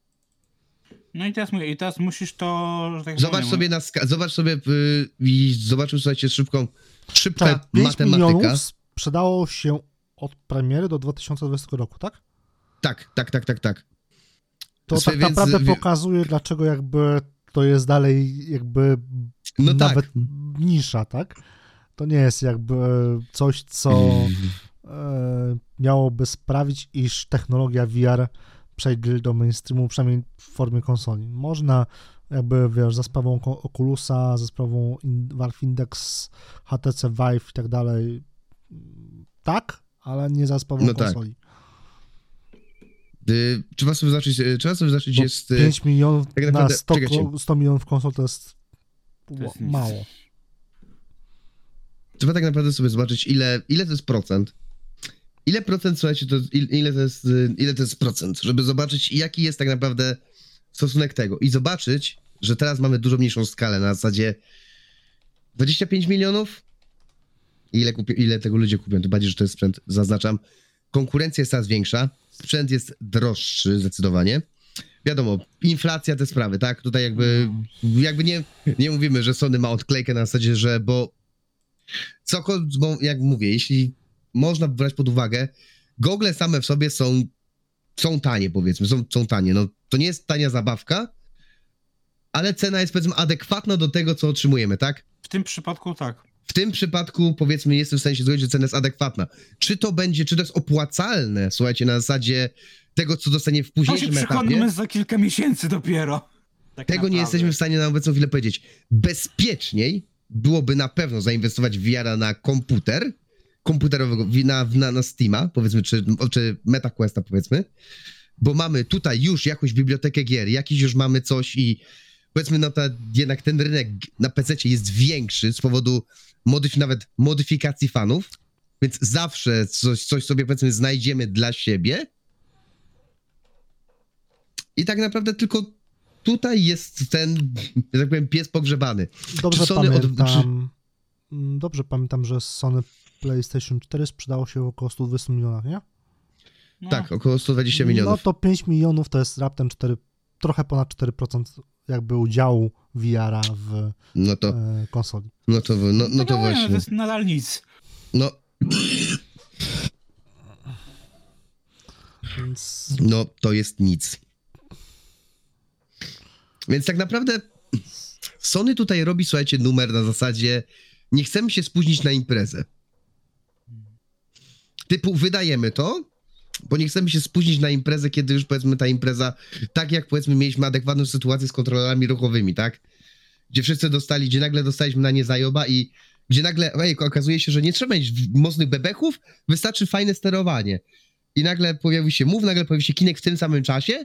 No i teraz, i teraz musisz to. Że tak Zobacz powiem, sobie na ska- zobacz sobie yy, i zobaczył słuchajcie szybką, szybka Czekaj, 5 matematyka. milionów sprzedało się od premiery do 2020 roku, tak? Tak, tak, tak, tak, tak. To Słuchaj, tak więc, naprawdę pokazuje, dlaczego jakby to jest dalej jakby No nawet tak. nisza, tak? To nie jest jakby coś, co miałoby sprawić, iż technologia VR przejdzie do mainstreamu, przynajmniej w formie konsoli. Można jakby, wiesz, za sprawą Oculusa, za sprawą Valve Index, HTC Vive i tak dalej, tak, ale nie za sprawą No tak. konsoli. Y, Trzeba sobie zacząć, y, trzeba sobie zacząć Bo jest... y, 5 milionów tak na naprawdę- 100, czekajcie. ko- 100 milionów konsol to jest, To jest mało. Trzeba tak naprawdę sobie zobaczyć, ile, ile to jest procent. Ile procent, słuchajcie, to, il- ile, to jest, y, ile to jest procent, żeby zobaczyć, jaki jest tak naprawdę stosunek tego. I zobaczyć, że teraz mamy dużo mniejszą skalę, na zasadzie 25 milionów. Ile, kupię, ile tego ludzie kupią, tym bardziej, że to jest sprzęt, zaznaczam. Konkurencja jest coraz większa, sprzęt jest droższy zdecydowanie. Wiadomo, inflacja, te sprawy, tak? Tutaj jakby, jakby nie, nie mówimy, że Sony ma odklejkę na zasadzie, że bo cokolwiek, bo jak mówię, jeśli można brać pod uwagę, gogle same w sobie są, są tanie, powiedzmy, są, są tanie. No, to nie jest tania zabawka, ale cena jest, powiedzmy, adekwatna do tego, co otrzymujemy, tak? W tym przypadku tak. W tym przypadku, powiedzmy, jestem w stanie się zgodzić, że cena jest adekwatna. Czy to będzie, czy to jest opłacalne, słuchajcie, na zasadzie tego, co dostanie w To się późniejszym etapie? przekonamy za kilka miesięcy dopiero. Tak Tego nie naprawdę. jesteśmy w stanie na obecną chwilę powiedzieć. Bezpieczniej byłoby na pewno zainwestować w VR na komputer, komputerowego, na, na, na Steama, powiedzmy, czy, czy MetaQuesta, powiedzmy, bo mamy tutaj już jakąś bibliotekę gier, jakiś już mamy coś i powiedzmy, no ta, jednak ten rynek na PC jest większy z powodu modyf- nawet modyfikacji fanów, więc zawsze coś, coś sobie, powiedzmy, znajdziemy dla siebie. I tak naprawdę tylko tutaj jest ten, że tak powiem, pies pogrzebany. Dobrze Sony od- pamiętam, mm, dobrze pamiętam, że Sony PlayStation 4 sprzedało się w około 120 milionach, nie? No, Tak, około 120 No milionów. to 5 milionów to jest raptem 4, trochę ponad 4% jakby udziału VR-a w No to, e, konsoli. no to, no, no to właśnie. To jest nadal nic. No, Więc no to jest nic. Więc tak naprawdę Sony tutaj robi, słuchajcie, numer na zasadzie nie chcemy się spóźnić na imprezę. Typu wydajemy to, bo nie chcemy się spóźnić na imprezę, kiedy już powiedzmy ta impreza, tak jak powiedzmy mieliśmy adekwatną sytuację z kontrolerami ruchowymi, tak? Gdzie wszyscy dostali, gdzie nagle dostaliśmy na nie zajoba i gdzie nagle, ej, okazuje się, że nie trzeba mieć mocnych bebechów, wystarczy fajne sterowanie. I nagle pojawił się move, nagle pojawił się kinek w tym samym czasie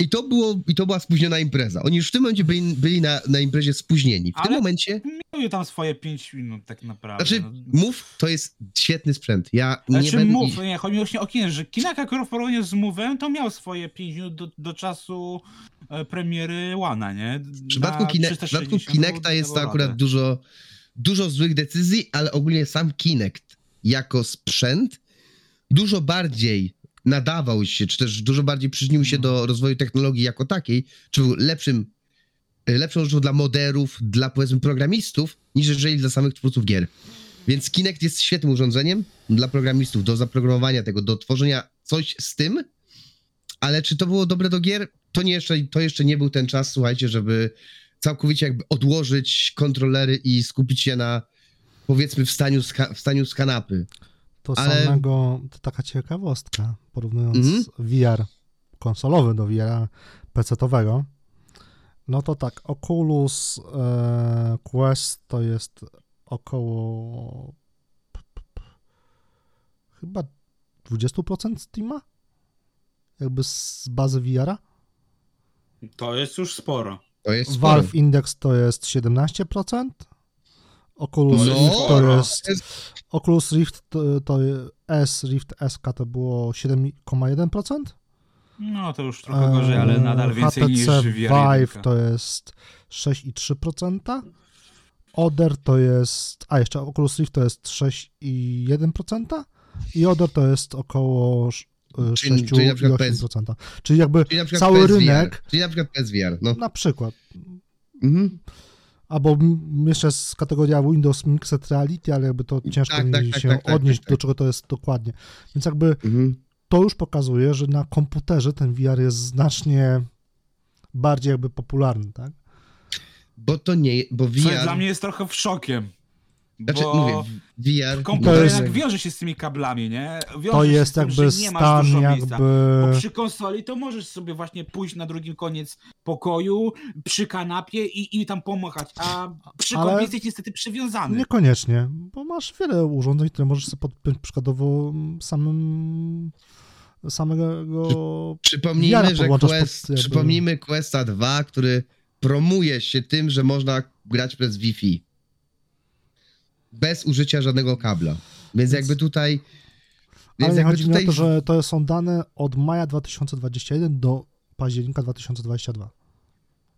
i to, było, i to była spóźniona impreza. Oni już w tym momencie byli, byli na, na imprezie spóźnieni. W tym Ale- momencie, Miały tam swoje 5 minut tak naprawdę. znaczy no. move to jest świetny sprzęt. Ja nie Znaczy będę... move, nie, chodzi mi właśnie o Kinect, że Kinect akurat w porównaniu z Move'em to miał swoje 5 minut do, do czasu e, premiery Łana, nie? W przypadku, Kine- w przypadku 360 Kinecta jest to akurat dużo, dużo złych decyzji, ale ogólnie sam Kinect jako sprzęt dużo bardziej nadawał się, czy też dużo bardziej przyczynił się do rozwoju technologii jako takiej, czy był lepszym, y, lepszą rzeczą dla moderów, dla powiedzmy programistów, niż jeżeli dla samych twórców gier. Więc Kinect jest świetnym urządzeniem dla programistów, do zaprogramowania tego, do tworzenia coś z tym, ale czy to było dobre do gier? To, nie jeszcze, to jeszcze nie był ten czas, słuchajcie, żeby całkowicie jakby odłożyć kontrolery i skupić się na powiedzmy wstaniu z, ka- wstaniu z kanapy. to Ale- samego, to taka ciekawostka, porównując Mhm. VR konsolowy do VR PC-owego, no to tak, Oculus e, Quest to jest około chyba 20% Steama? Jakby z bazy VR-a? To jest już sporo. To jest sporo. Valve Index to jest 17%. Oculus No, Rift to jest Oculus Rift to, to S, Rift SK to było 7,1%. No to już trochę gorzej, ale nadal więcej niż HTC VR Vive 1. to jest 6,3%. Oder to jest. A jeszcze Oculus Rift to jest 6,1%. I Oder to jest około y, Czyli- 6,8%. Jakby Czyli cały PSVR. rynek, Czyli na przykład PSVR, no. na przykład, Mhm. Albo jeszcze jest kategoria Windows Mixed Reality, ale jakby to ciężko Tak, mi tak, tak, się tak, tak, odnieść tak, do czego to jest dokładnie. Więc jakby Mhm. to już pokazuje, że na komputerze ten VR jest znacznie bardziej jakby popularny, tak? Bo to nie, bo Co VR... dla mnie jest trochę w szokiem. Znaczy, bo mówię, VR... komputer To jest- jednak wiąże się z tymi kablami, nie? Wiąże To się jest z tym, jakby że nie masz stan dużo jakby... miejsca. Bo przy konsoli to możesz sobie właśnie pójść na drugi koniec pokoju, przy kanapie i, i tam pomachać, a przy Ale- kompie jesteś niestety przywiązany. Niekoniecznie, bo masz wiele urządzeń, które możesz sobie podpiąć przykładowo samym samego Przypomnijmy, że Quest, pod jakby- przypomnijmy Questa 2, który promuje się tym, że można grać przez Wi-Fi. Bez użycia żadnego kabla. Więc, jakby tutaj... Ale Więc nie jakby chodzi mi tutaj... o to, że to są dane od maja 2021 do października 2022.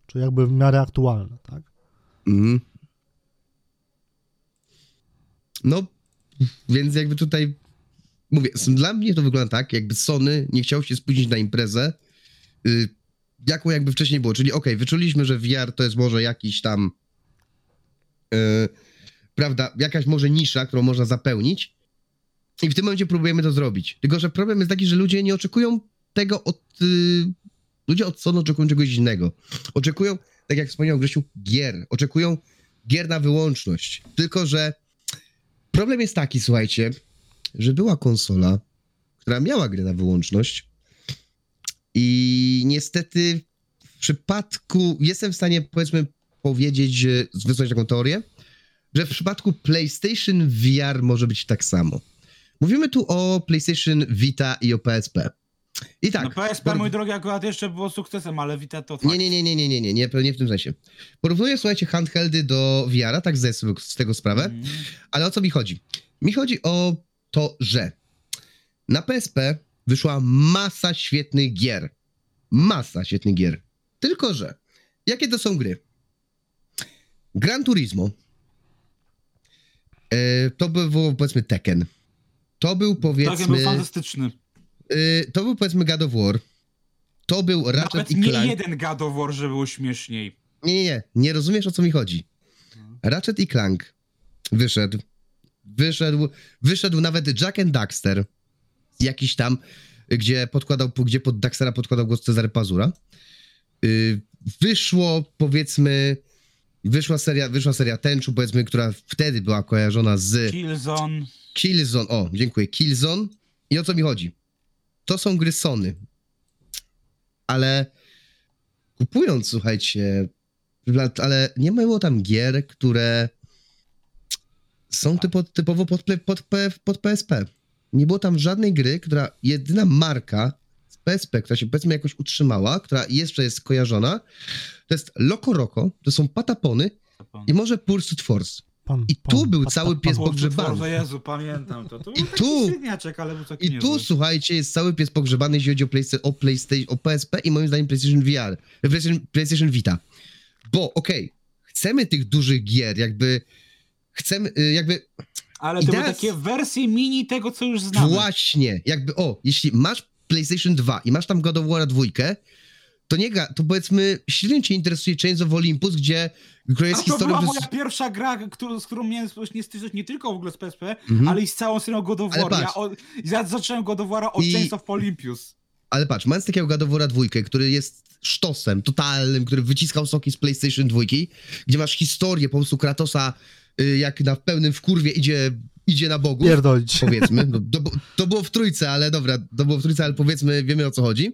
Czyli jakby w miarę aktualne, tak? Mhm. No, więc jakby tutaj mówię, dla mnie to wygląda tak, jakby Sony nie chciał się spóźnić na imprezę, y, jaką jakby wcześniej było. Czyli okej, wyczuliśmy, że VR to jest może jakiś tam, y, prawda, jakaś może nisza, którą można zapełnić i w tym momencie próbujemy to zrobić. Tylko, że problem jest taki, że ludzie nie oczekują tego od... Y, ludzie od Sony oczekują czegoś innego. Oczekują, tak jak wspomniał Grzesiu, gier. Oczekują gier na wyłączność. Tylko, że problem jest taki, słuchajcie, że była konsola, która miała gry na wyłączność i niestety w przypadku, jestem w stanie powiedzmy powiedzieć, wysłać taką teorię, że w przypadku PlayStation VR może być tak samo. Mówimy tu o PlayStation Vita i o PSP. I tak. no PSP, por- mój drogi, akurat jeszcze było sukcesem, ale Vita to nie, nie, nie, nie, nie, nie, nie, nie, nie w tym sensie. Porównuję, słuchajcie, handheldy do VR-a, tak zdaję sobie z tego sprawę, Mm. ale o co mi chodzi? Mi chodzi o to, że na PSP wyszła masa świetnych gier. Masa świetnych gier. Tylko, że jakie to są gry? Gran Turismo. E, to był powiedzmy Tekken. To był był powiedzmy. fantastyczny. e, to był powiedzmy God of War. To był Ratchet Nawet i nie Clank. jeden God of War, że było śmieszniej. Nie, nie, nie. Nie rozumiesz, o co mi chodzi. Ratchet i Clank wyszedł. Wyszedł, wyszedł nawet Jack and Daxter. Jakiś tam, gdzie podkładał, gdzie pod Daxtera podkładał głos Cezary Pazura. Yy, wyszło, powiedzmy, wyszła seria, wyszła seria Tenchu, powiedzmy, która wtedy była kojarzona z Killzone. Killzone. O, dziękuję. Killzone. I o co mi chodzi? To są gry Sony. Ale kupując, słuchajcie, ale nie było tam gier, które są typo, typowo pod, pod, pod PSP. Nie było tam żadnej gry, która, jedyna marka PSP, która się powiedzmy jakoś utrzymała, która jeszcze jest kojarzona, to jest Loco Roco, to są Patapony i może Pursuit Force. Pan, I pan, tu był pan, cały pan, pies pan. pogrzebany. O Jezu, pamiętam to. To I tu- średniaczek, ale był taki I tu, słuchajcie, jest cały pies pogrzebany, jeśli chodzi o, Playsta- o, PlayStation, o PSP i moim zdaniem PlayStation VR, PlayStation, PlayStation Vita. Bo, okej, chcemy tych dużych gier, jakby, chcemy, y, jakby, Ale to były idea- takie wersje mini tego, co już znamy. właśnie, jakby, o, jeśli masz PlayStation 2 i masz tam God of War 2, to nie, ga- to powiedzmy, średnio cię interesuje Chains of Olympus, gdzie, która jest to historią... była moja pierwsza gra, którą, z którą miałem nie styczność nie tylko w ogóle z PSP, Mhm. ale i z całą serią God of War. Ja, od, ja zacząłem God of War'a od I- Chains of Olympus. Ale patrz, mając takiego God of War'a dwójkę, który jest sztosem totalnym, który wyciskał soki z PlayStation 2, gdzie masz historię po prostu Kratosa, y, jak na pełnym wkurwie idzie, idzie na Bogu, Pierdolić. powiedzmy. No, to, to było w trójce, ale dobra, to było w trójce, ale powiedzmy, wiemy o co chodzi.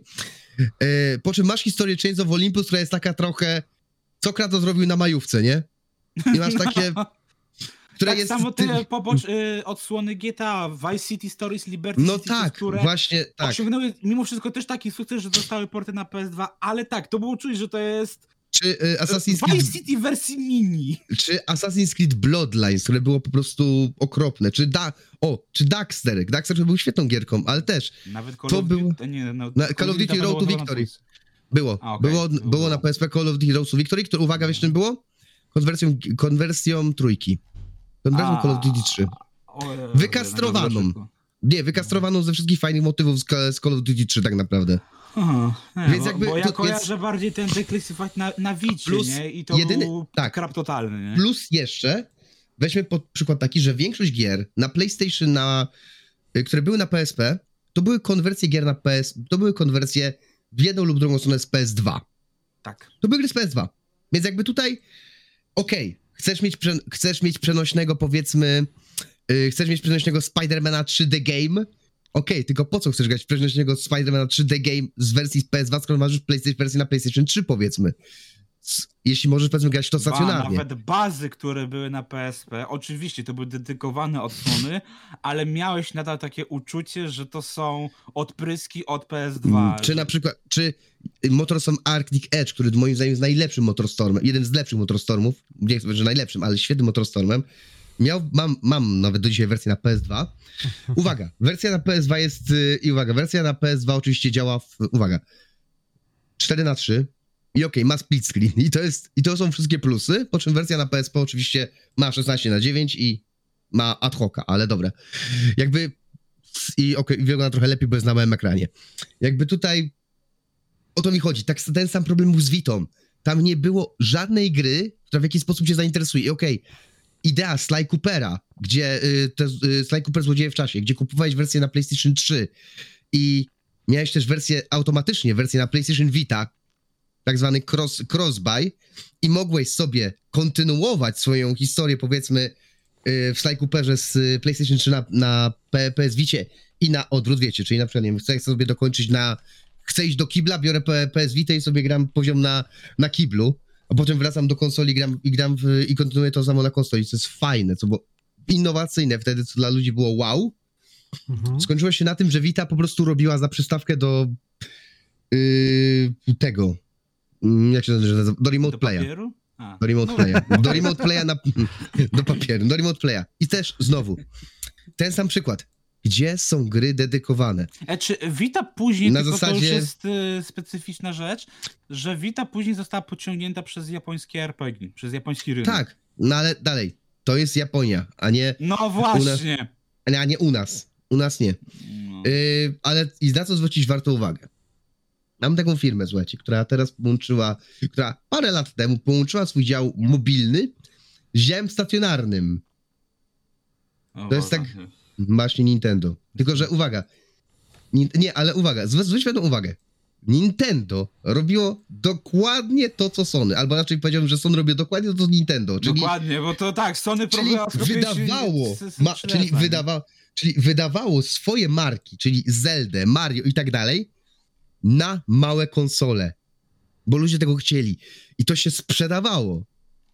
E, po czym masz historię Chains of Olympus, która jest taka trochę, co Kratos zrobił na majówce, nie? I masz takie, które tak jest... samo ty- te popocz, y, odsłony GTA, Vice City Stories, Liberty No City, tak, które właśnie tak. osiągnęły mimo wszystko też taki sukces, że zostały porty na PS2, ale tak, to było czuć, że to jest Czy y, Assassin's Vice Creed City w wersji mini. czy Assassin's Creed Bloodlines, które było po prostu okropne, czy da, o, czy Daxter, Daxter to był świetną gierką, ale też Nawet Call To of było- Duty, nie, no, Na Call of Duty Road to Victory. było, A, okej, było, było. było na PSP Call of Duty Road to Victory, które, uwaga, wiesz czym było? Konwersją, konwersją trójki. Konwersją A, Call of Duty 3. o Jezu, Wykastrowaną. Nie, wykastrowaną ze wszystkich fajnych motywów z Call of Duty 3 tak naprawdę. Aha, nie, Więc bo, jakby bo ja to kojarzę jest- bardziej ten Declassified na, na Wicie, Plus nie? I to jedyny- był tak. krap totalny, nie? Plus jeszcze, weźmy pod przykład taki, że większość gier na PlayStation, na, y, które były na PSP, to były konwersje gier na PS, to były konwersje w jedną lub drugą stronę z PS2. Tak. To były gry z PS2. Więc jakby tutaj, okej, chcesz, mieć chcesz mieć przenośnego, powiedzmy, yy, chcesz mieć przenośnego Spidermana 3D Game, okej, tylko po co chcesz grać w przenośnego Spidermana 3D Game z wersji z PS2, skoro masz już PlayStation, wersję na PlayStation 3, powiedzmy. Jeśli możesz, powiedzmy, grać to Ba, stacjonarnie. nawet bazy, które były na PSP, oczywiście to były dedykowane odsłony, ale miałeś nadal takie uczucie, że to są odpryski od PS2. Mm, Czy na przykład, czy Motorstorm Arctic Edge, który moim zdaniem jest najlepszym Motorstormem, jeden z lepszych Motorstormów, nie chcę powiedzieć, że najlepszym, ale świetnym Motorstormem, miał, mam, mam nawet do dzisiaj wersję na PS2. Uwaga, wersja na PS2 jest, y, i uwaga, wersja na PS2 oczywiście działa w, uwaga, 4 na 3 i okej, ma split screen i to jest, i to są wszystkie plusy, po czym wersja na PSP oczywiście ma 16 na 9 i ma ad hoca, ale dobra. Jakby i okej, wygląda trochę lepiej, bo jest na małym ekranie. Jakby tutaj o to mi chodzi. Tak, ten sam problem był z Witą. Tam nie było żadnej gry, która w jakiś sposób cię zainteresuje. I okej, idea Sly Coopera, gdzie y, te, y, Sly Cooper Złodzieje w czasie, gdzie kupowałeś wersję na PlayStation 3 i miałeś też wersję automatycznie, wersję na PlayStation Vita, tak zwany cross, cross-buy i mogłeś sobie kontynuować swoją historię, powiedzmy, y, w Sly Cooperze z y, PlayStation 3 na, na PS Vicie i na odwrót, wiecie, czyli na przykład, nie wiem, chcę sobie dokończyć na, chcę iść do kibla, biorę PS Vita i sobie gram poziom na, na kiblu, a potem wracam do konsoli gram, i gram w, i kontynuuję to samo na konsoli, co jest fajne, co było innowacyjne wtedy, co dla ludzi było wow. Mhm. Skończyło się na tym, że Vita po prostu robiła za przystawkę do yy, tego, mm, jak się nazywa, do remote Do playa. papieru? A. Do remote No, playa. Do remote playa na, do papieru. Do remote playa. I też znowu, ten sam przykład. Gdzie są gry dedykowane? E, czy Vita później, Na tylko to już zasadzie- jest y, specyficzna rzecz, że Vita później została pociągnięta przez japońskie RPG, przez japoński rynek. Tak, no ale dalej. To jest Japonia, a nie, No właśnie. a nie u nas. U nas nie. No. Yy, ale i na co zwrócić warto uwagę? Mam taką firmę, słuchajcie, która teraz połączyła, która parę lat temu połączyła swój dział mobilny z działem stacjonarnym. O to jest tak- Właśnie Nintendo. Tylko, że uwaga. Nie, ale uwaga, zw- zwróć pewną uwagę. Nintendo robiło dokładnie to, co Sony. Albo raczej powiedziałbym, że Sony robiło dokładnie to, co Nintendo. Czyli, Dokładnie, bo to tak, Sony czyli wydawało, ma, czyli, wydawa, czyli wydawało swoje marki, czyli Zelda, Mario i tak dalej, na małe konsole. Bo ludzie tego chcieli. I to się sprzedawało.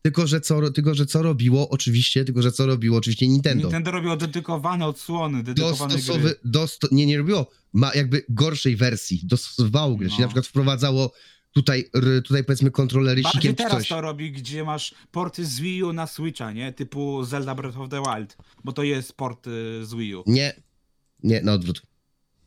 Tylko, że co, tylko, że co robiło oczywiście, tylko, że co robiło oczywiście Nintendo. Nintendo robiło dedykowane odsłony, dedykowane Dostosowy, gry. dosto, nie, nie robiło, ma jakby gorszej wersji, dostosowało grę, czyli No. na przykład wprowadzało tutaj, tutaj powiedzmy kontrolery sikiem teraz coś. to robi, gdzie masz porty z Wii U na Switcha, nie? Typu Zelda Breath of the Wild, bo to jest port y, z Wii U. Nie, nie, na odwrót.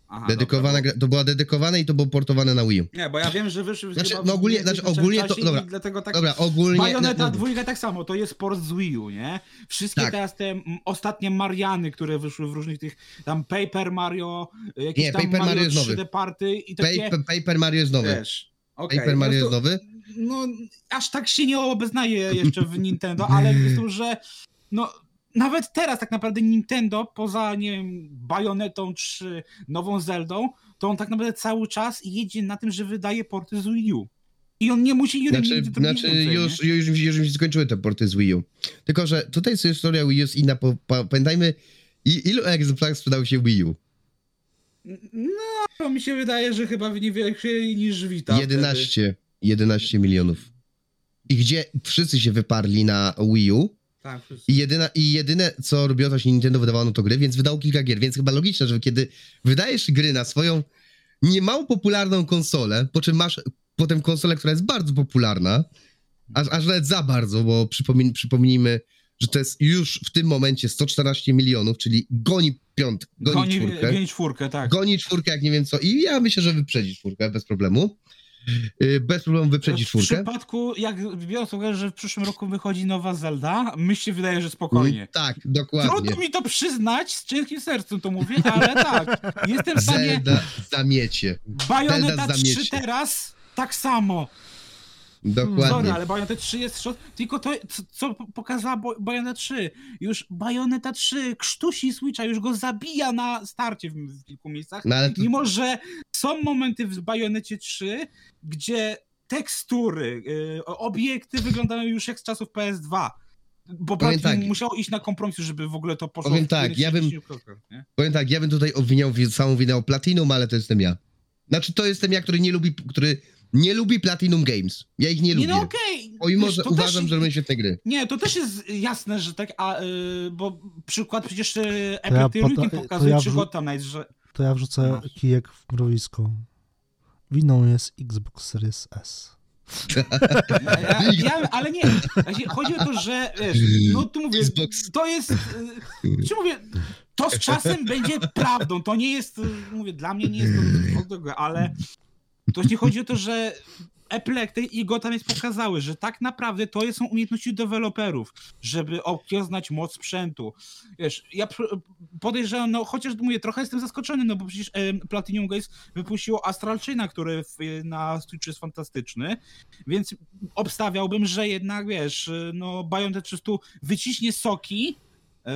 Aha, Dedykowana dobra, gra, to była dedykowane i to było portowane na Wii U. Nie, bo ja wiem, że wyszły Znaczy, chyba no ogólnie- znaczy, ogólnie to- czasie dobra. Dlatego tak... Dobra, ogólnie... Bajoneta no, no, dwójka tak samo, to jest port z Wii U, nie? Wszystkie Tak. teraz te mm, ostatnie Mariany, które wyszły w różnych tych, tam Paper Mario, y, jakieś Nie, tam Paper Mario jest 3D nowy. party i takie, Paper, Paper Mario jest nowy. wiesz... okej, Paper po Mario jest prostu- nowy. no, aż tak się nie obeznaję jeszcze w Nintendo, ale po prostu, że no, nawet teraz tak naprawdę Nintendo, poza, nie wiem, Bajonetą czy nową Zeldą, to on tak naprawdę cały czas jedzie na tym, że wydaje porty z Wii U. I on nie musi nigdy Znaczy, zrobić znaczy więcej, już, nie? już, już, już mi się skończyły te porty z Wii U. Tylko, że tutaj jest historia Wii U jest inna. Po, po, pamiętajmy, ilu egzemplarzy sprzedało się Wii U? No, mi się wydaje, że chyba nie więcej niż wtedy. 11, 11 milionów. I gdzie wszyscy się wyparli na Wii U, Tak. I, jedyna, I jedyne, co robiło, to się Nintendo wydawało, no to gry, więc wydało kilka gier, więc chyba logiczne, że kiedy wydajesz gry na swoją niemało popularną konsolę, po czym masz potem konsolę, która jest bardzo popularna, aż, aż nawet za bardzo, bo przypomin, przypomnijmy, że to jest już w tym momencie 114 milionów, czyli goni piąt, goni, Goni, czwórkę. goni czwórkę, tak. Goni czwórkę, jak nie wiem co. I ja myślę, że wyprzedzi czwórkę bez problemu. Yy, Bez problemu wyprzedzi w czwórkę. przypadku, jak biorąc uwagę, że w przyszłym roku wychodzi nowa Zelda, mi się wydaje, że spokojnie. Mm, Tak, dokładnie. Trudno mi to przyznać, z ciężkim sercem to mówię, ale tak. Jestem w stanie. Zelda zamiecie. Bajoneta Zelda 3 zamiecie. teraz tak samo. Dokładnie. Sorry, ale Bayonetta 3 jest szot, tylko to, co, co po- pokazała Bayonetta 3. Już Bayonetta 3 krztusi Switcha, już go zabija na starcie w, kilku miejscach. No ale to, Mimo, że są momenty w Bajonecie 3, gdzie tekstury, y, obiekty wyglądają już jak z czasów PS2. Bo Powiem tak. musiał iść na kompromis, żeby w ogóle to poszło Powiem tak, ja bym- 60%, nie? powiem tak, ja bym tutaj obwiniał wi- całą winę o Platinum, ale to jestem ja. Znaczy, to jestem ja, który nie lubi, który nie lubi Platinum Games. Ja ich nie lubię. Nie, no okej. Pomimo, Wiesz, że to uważam, też- że robią świetne gry. Nie, to też jest jasne, że tak, a, y, bo przykład przecież y, ja poda- Weekend pokazuje, to ja czy wrzu- Gotham Knights, że To ja wrzucę Masz. kijek w mrowisko. Winą jest Xbox Series S. Ja, ja, ja, ale nie, chodzi o to, że wiesz, no tu mówię, to jest, y, czy mówię, to z czasem będzie prawdą, to nie jest, y, mówię, dla mnie nie jest to ale to nie chodzi o to, że Epilepty i Gotham jest pokazały, że tak naprawdę to są umiejętności deweloperów, żeby okiełznać moc sprzętu. Wiesz, ja podejrzewam, no chociaż mówię, trochę jestem zaskoczony, no bo przecież Platinum Games wypuściło Astral Chaina, który na Switchu jest fantastyczny, więc obstawiałbym, że jednak, wiesz, no Bayonetta 300 wyciśnie soki,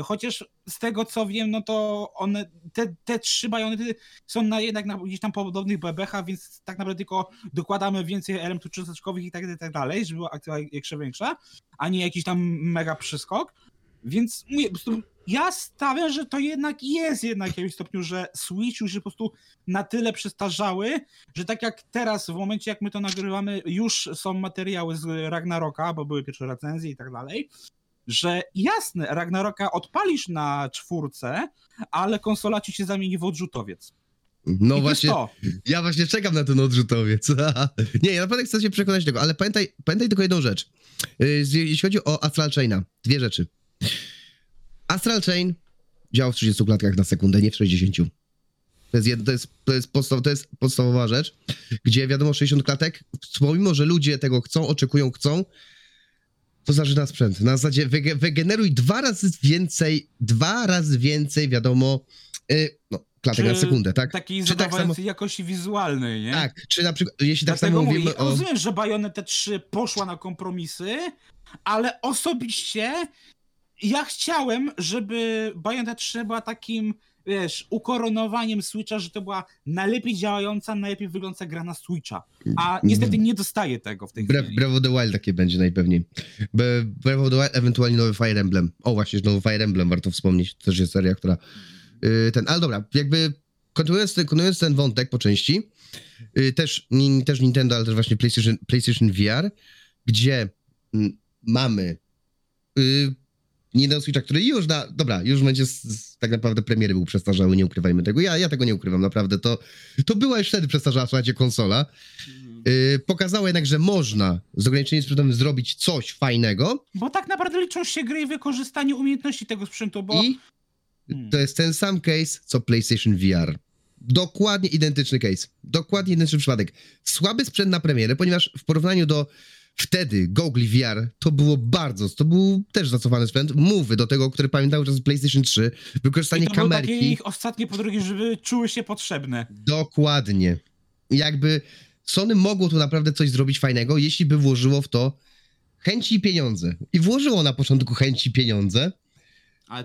chociaż z tego co wiem, no to one, te, te trzy bajonety są na jednak na gdzieś tam podobnych bebechach, więc tak naprawdę tylko dokładamy więcej elementów cząsteczkowych i tak, i tak dalej, żeby była akcja większa, a nie jakiś tam mega przyskok. Więc mówię, po prostu ja stawiam, że to jednak jest jednak w jakimś stopniu, że Switch już się po prostu na tyle przestarzały, że tak jak teraz, w momencie jak my to nagrywamy, już są materiały z Ragnaroka, bo były pierwsze recenzje i tak dalej, że jasne, Ragnaroka odpalisz na czwórce, ale konsola ci się zamieni w odrzutowiec. No I właśnie, ja właśnie czekam na ten odrzutowiec. nie, ja naprawdę chcę się przekonać tego, ale pamiętaj, pamiętaj tylko jedną rzecz. Z- Jeśli chodzi o Astral Chaina, dwie rzeczy. Astral Chain działa w 30 klatkach na sekundę, nie w 60. To jest, jed, to, jest, to, jest podstaw, to jest podstawowa rzecz, gdzie wiadomo 60 klatek, pomimo, że ludzie tego chcą, oczekują, chcą, to zaczyna sprzęt. Na zasadzie wyge, wygeneruj dwa razy więcej, dwa razy więcej, wiadomo, yy, no, klatek Czy na sekundę, tak? Takiej Czy tak zadowalającej jakości wizualnej, nie? Tak, czy na przykład, jeśli tak Dlatego samo mówię, mówimy ja o... rozumiem, że Bayonetta 3 poszła na kompromisy, ale osobiście ja chciałem, żeby Bayonetta 3 była takim, wiesz, ukoronowaniem Switcha, że to była najlepiej działająca, najlepiej wyglądająca gra na Switcha. A niestety nie dostaję tego w tej Breath, chwili. Breath of the Wild takie będzie najpewniej. Breath of the Wild, ewentualnie nowy Fire Emblem. O, właśnie, nowy Fire Emblem, warto wspomnieć. To też jest seria, która... Yy, ten, ale dobra, jakby kontynuując, ten- kontynuując ten wątek po części, yy, też, ni, też Nintendo, ale też właśnie PlayStation, PlayStation VR, gdzie mm, mamy yy, Nintendo Switcha, który już na... Dobra, już będzie z, z, tak naprawdę premiery był przestarzały, nie ukrywajmy tego. Ja, ja tego nie ukrywam, naprawdę. To, to była już wtedy przestarzała, słuchajcie, konsola. Yy, pokazało jednak, że można z ograniczeniem sprzętowym zrobić coś fajnego Bo tak naprawdę liczą się gry i wykorzystanie umiejętności tego sprzętu, bo... i Hmm. to jest ten sam case, co PlayStation VR. Dokładnie identyczny case. Dokładnie identyczny przypadek. Słaby sprzęt na premierę, ponieważ w porównaniu do wtedy Google VR to było bardzo, to był też zacofany sprzęt. Mówy do tego, który pamiętały czas PlayStation 3, wykorzystanie I to były takie kamerki. ich ostatnie podrógi, żeby czuły się potrzebne. Dokładnie. Jakby Sony mogło tu naprawdę coś zrobić fajnego, jeśli by włożyło w to chęci i pieniądze. I włożyło na początku chęci i pieniądze.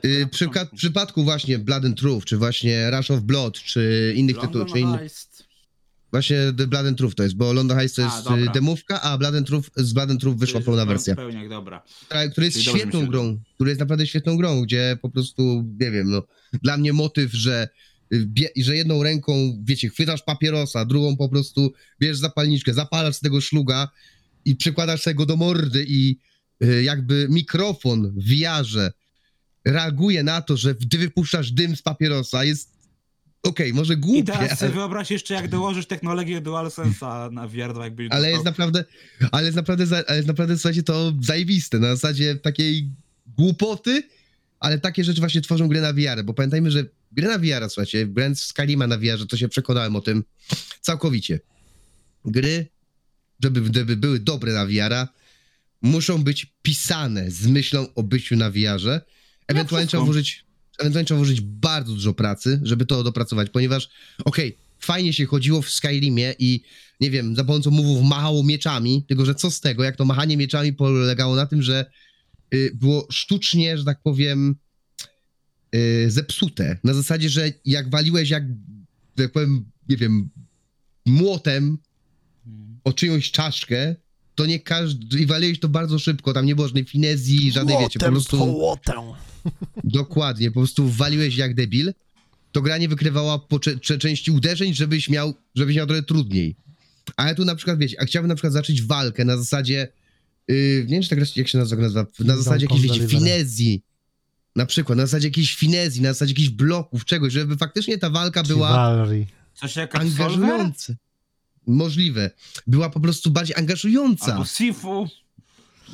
Yy, na przy, w przypadku właśnie Blood and Truth, czy właśnie Rush of Blood, czy innych London tytułów, czy innych, Heist. Właśnie Blood and Truth to jest, bo London Heist to A, jest y, demówka, a Blood and Truth, z Blood and Truth wyszła pełna zupełnie- wersja, Pełniak, dobra. która, która jest Czyli świetną się grą, która jest naprawdę świetną grą, gdzie po prostu, nie wiem, no, dla mnie motyw, że y, że jedną ręką, wiecie, chwytasz papierosa, drugą po prostu bierzesz zapalniczkę, zapalasz z tego szluga i przykładasz sobie go do mordy i y, jakby mikrofon w VR-ze reaguje na to, że gdy wypuszczasz dym z papierosa, jest okej, może I głupie, teraz sobie ale, wyobraź jeszcze, jak dołożysz technologię DualSense'a na VR 2, jakbyś ale jest naprawdę, ale jest naprawdę, ale jest naprawdę, słuchajcie, to zajebiste, na zasadzie takiej głupoty, ale takie rzeczy właśnie tworzą gry na VR, bo pamiętajmy, że gry na VR, słuchajcie, grając w Skyrima na VR, to się przekonałem o tym całkowicie. Gry, żeby, żeby były dobre na VR, muszą być pisane z myślą o byciu na VR-ze. Ewentualnie trzeba włożyć, ewentualnie trzeba włożyć bardzo dużo pracy, żeby to dopracować, ponieważ okej, fajnie się chodziło w Skyrimie i nie wiem, za pomocą mówów machało mieczami, tylko że co z tego, jak to machanie mieczami polegało na tym, że y, było sztucznie, że tak powiem, y, zepsute. Na zasadzie, że jak waliłeś jak, jak powiem, nie wiem, młotem o czyjąś czaszkę, to nie każdy, i waliłeś to bardzo szybko, tam nie było żadnej finezji, żadnej, wiecie, po prostu... Połotę. Dokładnie, po prostu waliłeś jak debil, to gra nie wykrywała po cze- części uderzeń, żebyś miał, żebyś miał trochę trudniej. Ale tu na przykład, wiecie, a chciałbym na przykład zacząć walkę na zasadzie, yy, nie wiem, czy tak raz- jak się nazywa, nazywa na zasadzie jakiejś, wiecie, finezji. Na przykład, na zasadzie jakiejś finezji, na zasadzie jakichś bloków, czegoś, żeby faktycznie ta walka była. Coś jak angażująca. Możliwe. Była po prostu bardziej angażująca. Albo Sifu.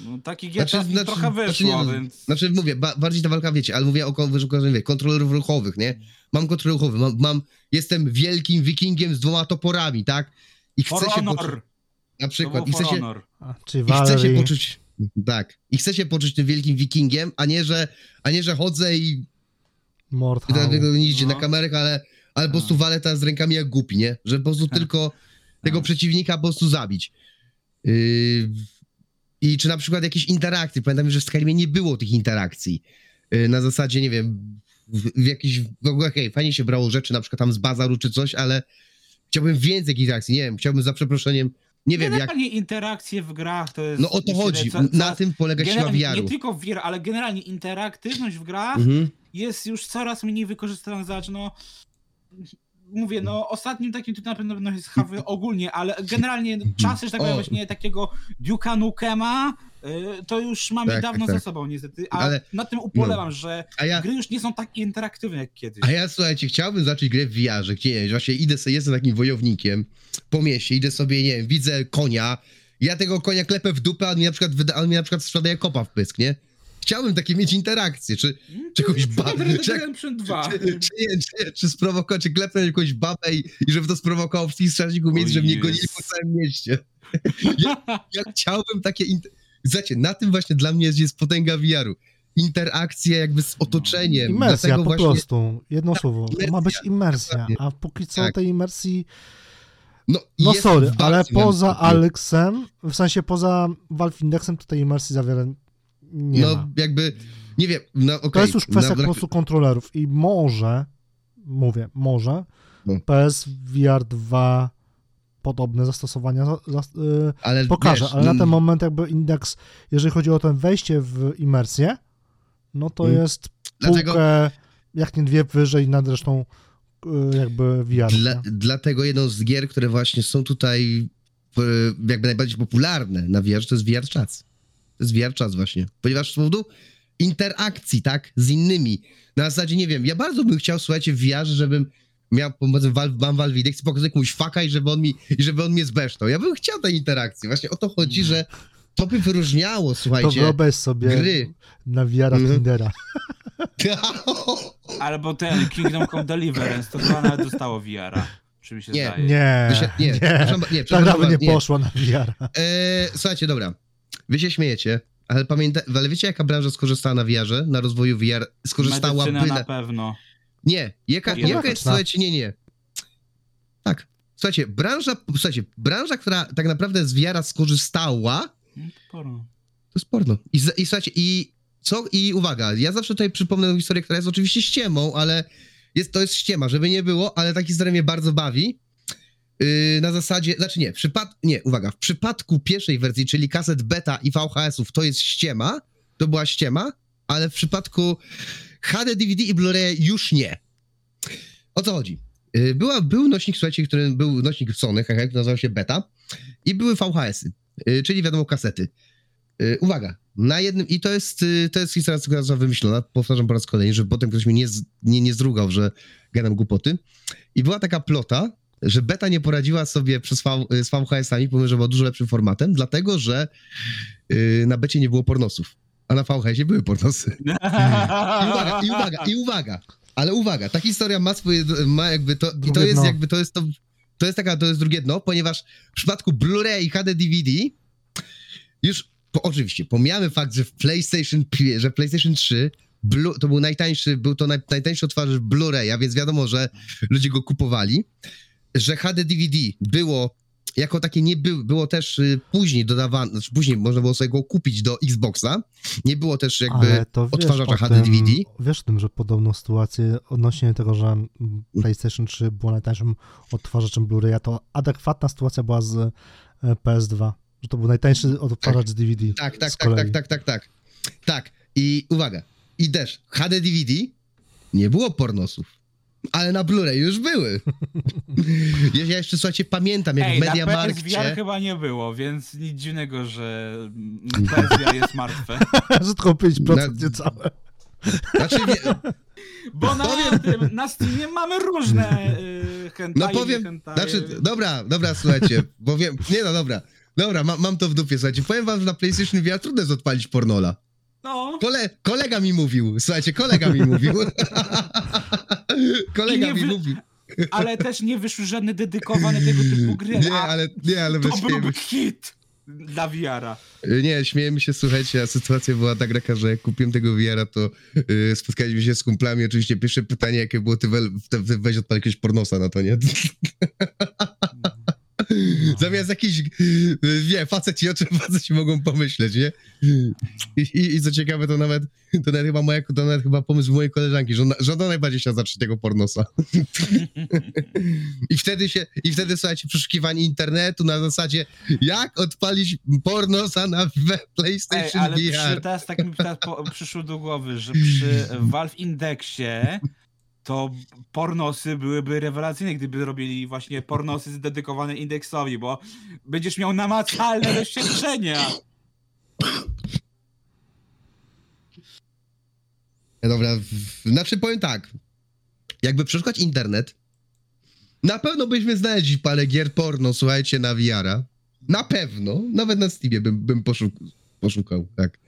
No, taki GTA Znaczy- znaczy- trochę znaczy wyszło, nie, no, więc... Znaczy mówię, ba bardziej ta walka, wiecie, ale mówię o wyszukaniu, wie, kontrolerów ruchowych, nie? Mam kontroler ruchowy, mam, mam, jestem wielkim wikingiem z dwoma toporami, tak? I chcę For się poczuć, na przykład, i chcę się. A, i chcę się poczuć, tak, i chcę się poczuć tym wielkim wikingiem, a nie, że, a nie, że chodzę i i Mordhau. tak nie idzie No. na kamerach, ale, ale po No. prostu walę teraz z rękami jak głupi, nie? Że po prostu Tak. tylko tego No. przeciwnika po prostu zabić. Yy, I czy na przykład jakieś interakcje, pamiętam, że w Skyrimie nie było tych interakcji. Yy, na zasadzie, nie wiem, w, w jakiś, w ogóle okej, fajnie się brało rzeczy na przykład tam z bazaru czy coś, ale chciałbym więcej interakcji, nie wiem, chciałbym za przeproszeniem, nie wiem, jak, Generalnie interakcje w grach to jest... no o to chodzi, co- na co- tym polega siła wiaru. Nie tylko w VR, ale generalnie interaktywność w grach Mhm. jest już coraz mniej wykorzystywana. Zobacz, no. Mówię, no ostatnim takim to na pewno no, jest Hawy ogólnie, ale generalnie czasy, że tak powiem, właśnie takiego Duke'a Nukema, y, to już mamy Tak, dawno tak, za tak. sobą niestety, a Ale- na tym ubolewam, że A ja, gry już nie są tak interaktywne jak kiedyś. A ja słuchajcie, chciałbym zacząć grę w VR-ze, gdzie nie wiem, właśnie idę sobie, jestem takim wojownikiem po mieście, idę sobie, nie wiem, widzę konia, ja tego konia klepę w dupę, a on mi na przykład, wyda, on mi na przykład sprzedaje kopa w pysk, nie? Chciałbym takie mieć interakcje, czy, czy jakąś babę, czy, jak- Redemption 2. czy, czy, nie, czy, czy sprowokować, czy klepnąć jakąś babę i, i żeby to sprowokowało wszystkich strażników mieć, żeby mnie gonili po całym mieście. Ja, ja chciałbym takie, Słuchajcie, na tym właśnie dla mnie jest, jest potęga VR-u. Interakcje jakby z otoczeniem. Imersja, Dlatego po właśnie, prostu. Jedno słowo. To ma być imersja, a póki co Tak. tej imersji... No, No sorry, ale poza. Alexem, w sensie poza Valve Indexem, to tej imersji za wiele nie no ma. jakby, nie wiem, no okej. To jest już kwestia na, po prostu kontrolerów i może, mówię, może No. PS VR 2 podobne zastosowania za, za, y, ale pokaże, wiesz, ale na no, ten moment jakby indeks, jeżeli chodzi o to wejście w imersję, no to Hmm. jest Dlatego- półkę, jak nie dwie wyżej nad resztą y, jakby VR. Dla, dlatego jedną z gier, które właśnie są tutaj e, jakby najbardziej popularne na VR, to jest VR Chats. To Chats właśnie. Ponieważ z powodu interakcji, tak, z innymi. Na zasadzie, nie wiem, ja bardzo bym chciał, słuchajcie, w VR, żebym miał, Valve, mam Valve Index i pokazać komuś faka i żeby on mi, i żeby on mnie zbeształ. Ja bym chciał tej interakcji. Właśnie o to chodzi, że to by wyróżniało, To słuchajcie, wyobraź sobie gry. na VR Mhm. Tindera. Albo ten Kingdom Come Deliverance, to chyba nawet dostało VR-a. Czy mi się Nie. zdaje. Nie, nie, nie, przepraszam, nie, ta przepraszam gra by was, nie nie. poszła na VR. Eee, słuchajcie, dobra. Wy się śmiejecie, ale pamięta, ale wiecie jaka branża skorzystała na VR-ze, na rozwoju VR? Skorzystałaby Medycyna na... na pewno. Nie, jaka, jaka jest, słuchajcie, nie, nie. Tak. Słuchajcie, branża, słuchajcie, branża, która tak naprawdę z VR-a skorzystała, No, sporo. to jest porno. I, I słuchajcie, i co, i uwaga, ja zawsze tutaj przypomnę historię, która jest oczywiście ściemą, ale jest, to jest ściema, żeby nie było, ale ta historia mnie bardzo bawi. Yy, na zasadzie, znaczy nie, przypad, nie, uwaga, w przypadku pierwszej wersji, czyli kaset beta i VHS-ów, to jest ściema, to była ściema, ale w przypadku HD, DVD i Blu-ray już nie. O co chodzi? Yy, była, był nośnik, słuchajcie, który był nośnik Sony, hehe, który nazywał się beta i były VHS-y, yy, czyli wiadomo kasety. Uwaga, na jednym, i to jest, to jest historia, która została wymyślona, powtarzam po raz kolejny, żeby potem ktoś mnie nie, nie, nie zdrugał, że gadam głupoty. I była taka plota, że beta nie poradziła sobie przez v, z VHS-ami, pomimo, że była dużo lepszym formatem, dlatego, że yy, na becie nie było pornosów, a na VHS-ie były pornosy. I uwaga, i uwaga, i uwaga, ale uwaga, ta historia ma swoje, ma jakby to, i to jest dno. jakby, to jest to, to jest taka, to jest drugie dno, ponieważ w przypadku Blu-ray i HD DVD już, po, oczywiście, pomijamy fakt, że w PlayStation, że w PlayStation 3 Blu, to był najtańszy, był to naj, najtańszy odtwarzacz Blu-raya, więc wiadomo, że ludzie go kupowali. Że HD DVD było jako takie nie był, było też y, później dodawane, znaczy później można było sobie go kupić do Xboxa. Nie było też jakby Ale to wiesz odtwarzacza HD tym, DVD. Wiesz o tym, że podobną sytuację odnośnie tego, że PlayStation 3 było najtańszym odtwarzaczem Blu-raya, to adekwatna sytuacja była z e, PS2, że to był najtańszy odtwarzacz z DVD. Tak, tak, tak, tak, tak, tak, tak. Tak. I uwaga. I też HD DVD nie było pornosów. Ale na Blu-ray już były. ja ja jeszcze, słuchajcie, pamiętam, jak Ej, w na Mediamarkcie... PSVR chyba nie było, więc nic dziwnego, że PSVR jest martwe. że tylko 5% Na- niecałe. Znaczy, wie, Bo na, Powiem- tym, na Steamie mamy różne y, no hentai, powiem, hentai. znaczy, dobra, dobra, słuchajcie, bo wiem, nie no, dobra, dobra, ma, mam to w dupie, słuchajcie, powiem wam, że na PlayStation VR trudno jest odpalić pornola. No, Kole, kolega mi mówił, słuchajcie, kolega mi mówił. kolega nie mi wy- mówił. ale też nie wyszły żadne dedykowane tego typu gry, Nie, ale, nie, ale to byłby hit dla VR-a. Nie, śmiejemy się, słuchajcie, a sytuacja była tak taka, że jak kupiłem tego VR-a, to yy, spotkaliśmy się z kumplami, oczywiście pierwsze pytanie, jakie było, ty, we, ty weź odpal jakiegoś pornosa na to, nie? Zamiast jakiś, yy, wie, faceci, o czym faceci mogą pomyśleć, nie? I, i, I co ciekawe, to nawet, to nawet chyba moja, to nawet chyba pomysł mojej koleżanki, że ona, że ona najbardziej chciała zacząć tego pornosa. I wtedy się, i wtedy, słuchajcie, przeszukiwanie internetu na zasadzie, jak odpalić pornosa na we- Ej, PlayStation ale przy, VR. teraz tak mi teraz po, przyszło do głowy, że przy Valve Indexie to pornosy byłyby rewelacyjne, gdyby robili właśnie pornosy dedykowane indeksowi, bo będziesz miał namacalne doświadczenia. Dobra, znaczy powiem tak, jakby przeszukać internet, na pewno byśmy znaleźli parę gier porno, słuchajcie, na VR-a. Na pewno, nawet na Steamie bym, bym poszuk poszukał, tak.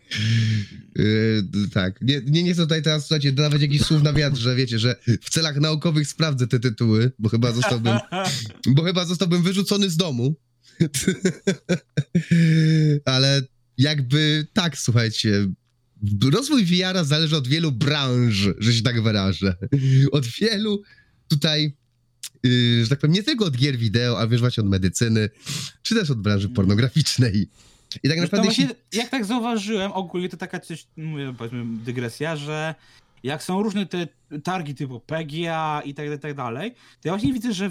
Yy, tak, nie, nie, nie chcę tutaj teraz, słuchajcie, dodawać jakichś słów na wiatr, że wiecie, że w celach naukowych sprawdzę te tytuły, bo chyba zostałbym, bo chyba zostałbym wyrzucony z domu. Ale jakby tak, słuchajcie, rozwój VR-a zależy od wielu branż, że się tak wyrażę. Od wielu tutaj, yy, że tak powiem, nie tylko od gier wideo, ale wiesz właśnie od medycyny, czy też od branży pornograficznej. I tak naprawdę, jeśli, jak tak zauważyłem, ogólnie to taka coś, mówię, powiedzmy, dygresja, że jak są różne te targi typu PGA i tak, tak dalej, to ja właśnie widzę, że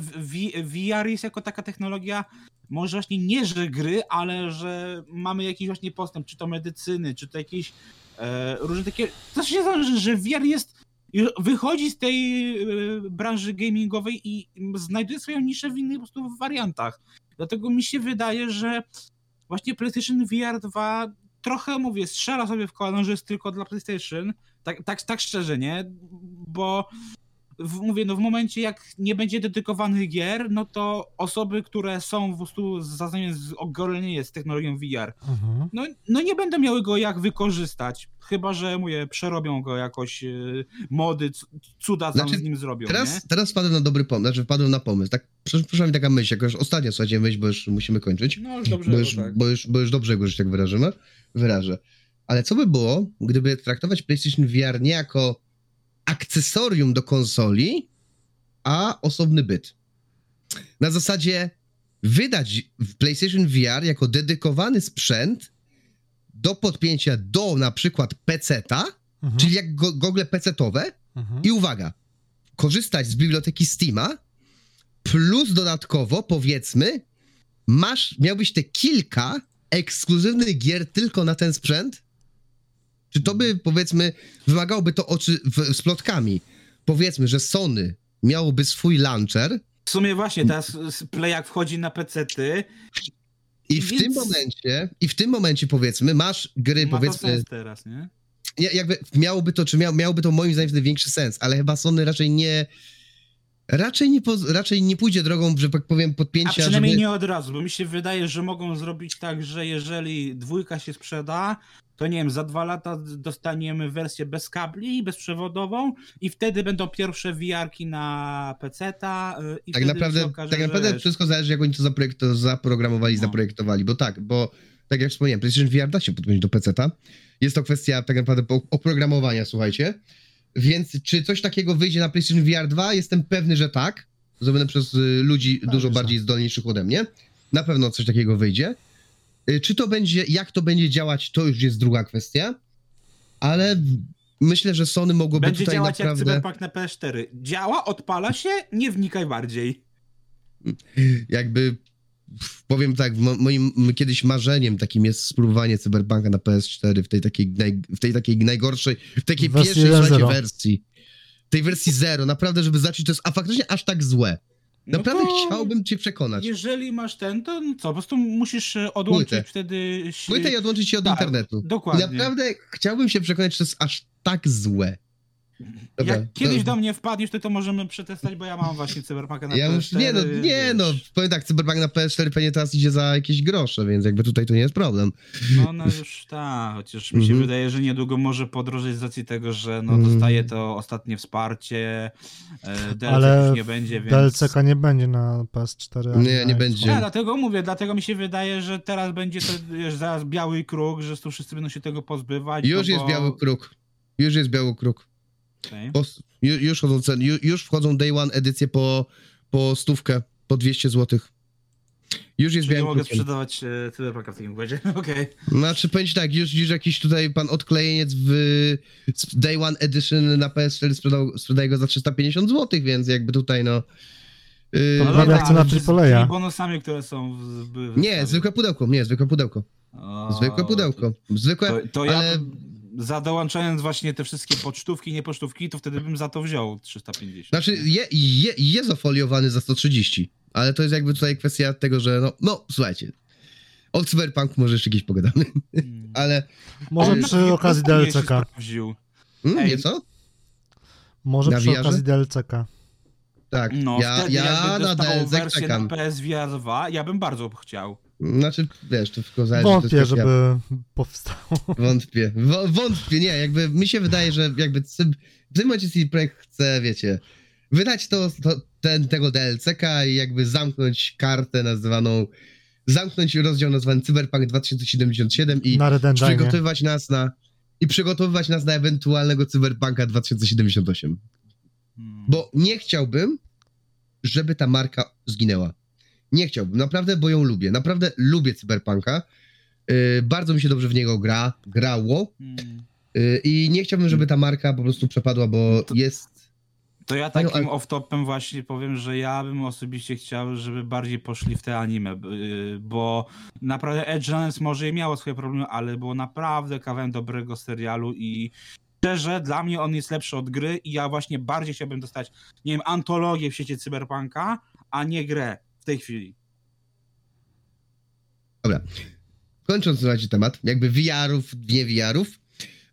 VR jest jako taka technologia, może właśnie nie, że gry, ale że mamy jakiś właśnie postęp, czy to medycyny, czy to jakieś e, różne takie... To się zależy, że VR jest wychodzi z tej e, branży gamingowej i znajduje swoją niszę w innych po prostu wariantach. Dlatego mi się wydaje, że właśnie PlayStation VR 2 trochę mówię, strzela sobie w kolano, że jest tylko dla PlayStation. Tak, tak, tak szczerze, nie? Bo w, mówię, no w momencie jak nie będzie dedykowanych gier, no to osoby, które są po prostu zaznane z technologią VR, Mhm. no, no nie będą miały go jak wykorzystać. Chyba, że mówię, przerobią go jakoś yy, mody, cuda Znaczy, z nim zrobią, nie? teraz, teraz wpadłem na dobry pomysł, znaczy wpadłem na pomysł, tak, przysz- przyszła mi taka myśl, jako już ostatnia, słuchajcie, myśl, bo już musimy kończyć. No już dobrze, bo już, tak. bo, już, bo już dobrze go, że tak wyrażymy, wyrażę. Ale co by było, gdyby traktować PlayStation VR nie jako akcesorium do konsoli, a osobny byt? Na zasadzie wydać w PlayStation VR jako dedykowany sprzęt do podpięcia do na przykład PC-ta, Mhm. czyli jak go, gogle PC-towe Mhm. i uwaga, korzystać z biblioteki Steama, plus dodatkowo, powiedzmy, masz, miałbyś te kilka ekskluzywnych gier tylko na ten sprzęt? Czy to by, powiedzmy, wymagałoby to oczy w, z plotkami? Powiedzmy, że Sony miałoby swój launcher W sumie właśnie, teraz s- Play jak wchodzi na PC-ty, i w Więc- tym momencie, i w tym momencie, powiedzmy, masz gry, ma to powiedzmy, sens teraz, nie? ja- jakby miałoby to, czy miał, miałoby to moim zdaniem wtedy większy sens, ale chyba Sony raczej nie, raczej nie, poz, raczej nie pójdzie drogą, że tak powiem, A podpięcia, przynajmniej żeby... nie od razu, bo mi się wydaje, że mogą zrobić tak, że jeżeli dwójka się sprzeda, to nie wiem, za dwa lata dostaniemy wersję bez kabli, bezprzewodową i wtedy będą pierwsze VR-ki na PC-ta y, i Tak naprawdę, okaże, tak naprawdę wszystko zależy, jak oni to zaprojekt, to zaprogramowali, No. zaprojektowali, bo tak, bo tak jak wspomniałem, PlayStation VR da się podpiąć do PC-ta. Jest to kwestia tak naprawdę oprogramowania, słuchajcie. Więc czy coś takiego wyjdzie na PlayStation VR 2? Jestem pewny, że tak. zrobione przez y, ludzi Tak, dużo bardziej zdolniejszych ode mnie. Na pewno coś takiego wyjdzie. Y, Czy to będzie, jak to będzie działać, to już jest druga kwestia, ale myślę, że Sony mogłoby Będzie tutaj działać naprawdę... jak Cyberpunk na PS4. Działa, odpala się, nie wnikaj bardziej. jakby powiem tak, mo- moim kiedyś marzeniem takim jest spróbowanie Cyberpunka na PS4 w tej takiej, naj, w tej takiej najgorszej, w takiej Wersji pierwszej słuchajcie, 1.0. wersji. Tej wersji zero, naprawdę, żeby zacząć, to jest a faktycznie aż tak złe. No Naprawdę to chciałbym cię przekonać. Jeżeli masz ten, to no co, po prostu musisz e, odłączyć Płytę. wtedy... Płytę i odłączyć się od Tak, internetu. dokładnie. Naprawdę chciałbym się przekonać, że to jest aż tak złe. Dobra, Jak kiedyś to- do mnie wpadniesz, to to możemy przetestować, bo ja mam właśnie Cyberpunka na Ja PS4. już, nie no, nie no, powiem tak, Cyberpunk na PS4 pewnie teraz idzie za jakieś grosze, więc jakby tutaj to nie jest problem. No, no już tak, chociaż mi się Mhm. wydaje, że niedługo może podrożyć z racji tego, że no, Mhm. dostaje to ostatnie wsparcie, e, DLC Ale już nie będzie, więc... DLCK nie będzie na PS4. ani Nie, nie Xbox. będzie. Ja dlatego mówię, dlatego mi się wydaje, że teraz będzie to wiesz, zaraz biały kruk, że tu wszyscy będą się tego pozbywać. Już no jest bo... biały kruk. Już jest biały kruk. Okej. Po, ju, już, chodzą ceny, ju, już wchodzą Day One edycje po, po stówkę, po 200 zł. Już jest Czyli nie mogę sprzedawać e, Cyberpunka w takim układzie. Okej. Znaczy, powiem ci tak, już, już jakiś tutaj pan odklejeniec w Day One Edition na PS4 sprzedał, sprzedaje go za 350 zł, więc jakby tutaj no... Yy, No prawie dobra, jak cena ale z bonusami, które są w, w, w nie, zwykłe pudełko, nie, zwykłe pudełko. O, Zwykłe pudełko. Zwykłe, To, to ja ale... za dołączając właśnie te wszystkie pocztówki, nie pocztówki, to wtedy bym za to wziął 350. Znaczy, je, je, jest ofoliowany za 130, ale to jest jakby tutaj kwestia tego, że no, no słuchajcie, o Cyberpunk może jeszcze kiedyś pogadamy, Hmm. ale Może On przy Nie, okazji DLCK. mm, Ej. nie co? Może Na przy VR-ze? okazji DLCK. Tak, No, ja, wtedy ja na wersję czekam. na PSVR 2, ja bym bardzo chciał. Znaczy, wiesz, to tylko zależy. Wątpię, kwestia- żeby powstało. Wątpię. Wo- wątpię, nie, jakby mi się wydaje, że jakby w tym momencie CD Projekt chce, wiecie, wydać to, to ten, tego DLC-ka i jakby zamknąć kartę nazwaną, zamknąć rozdział nazwany Cyberpunk 2077 i przygotowywać nas na i przygotowywać nas na ewentualnego Cyberpunka 2078. Hmm. Bo nie chciałbym, żeby ta marka zginęła. Nie chciałbym, naprawdę, bo ją lubię. Naprawdę lubię Cyberpunka. Yy, bardzo mi się dobrze w niego gra, grało. Hmm. Yy, I nie chciałbym, żeby ta marka po prostu przepadła, bo To- jest. To ja Panią, takim ale- off-topem właśnie powiem, że ja bym osobiście chciał, żeby bardziej poszli w te anime, yy, bo naprawdę Edge Runners może i miało swoje problemy, ale było naprawdę kawałem dobrego serialu i szczerze, dla mnie on jest lepszy od gry i ja właśnie bardziej chciałbym dostać, nie wiem, antologię w sieci Cyberpunka, a nie grę w tej chwili. Kończąc słuchajcie temat, jakby VR-ów, nie VR-ów,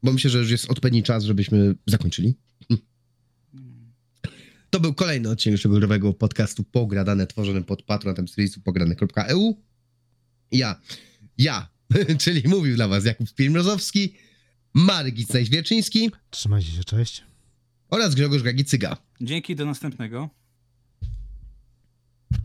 bo myślę, że już jest odpowiedni czas, żebyśmy zakończyli. To był kolejny odcinek naszego growego podcastu Pogradane, tworzony pod patronatem serwisu pograne.eu. Ja, ja, czyli mówił dla was Jakub Spirmrozowski, Marek Gicnaj-Zwierczyński Trzymajcie się, cześć. oraz Grzegorz Gagicyga. Dzięki, do następnego.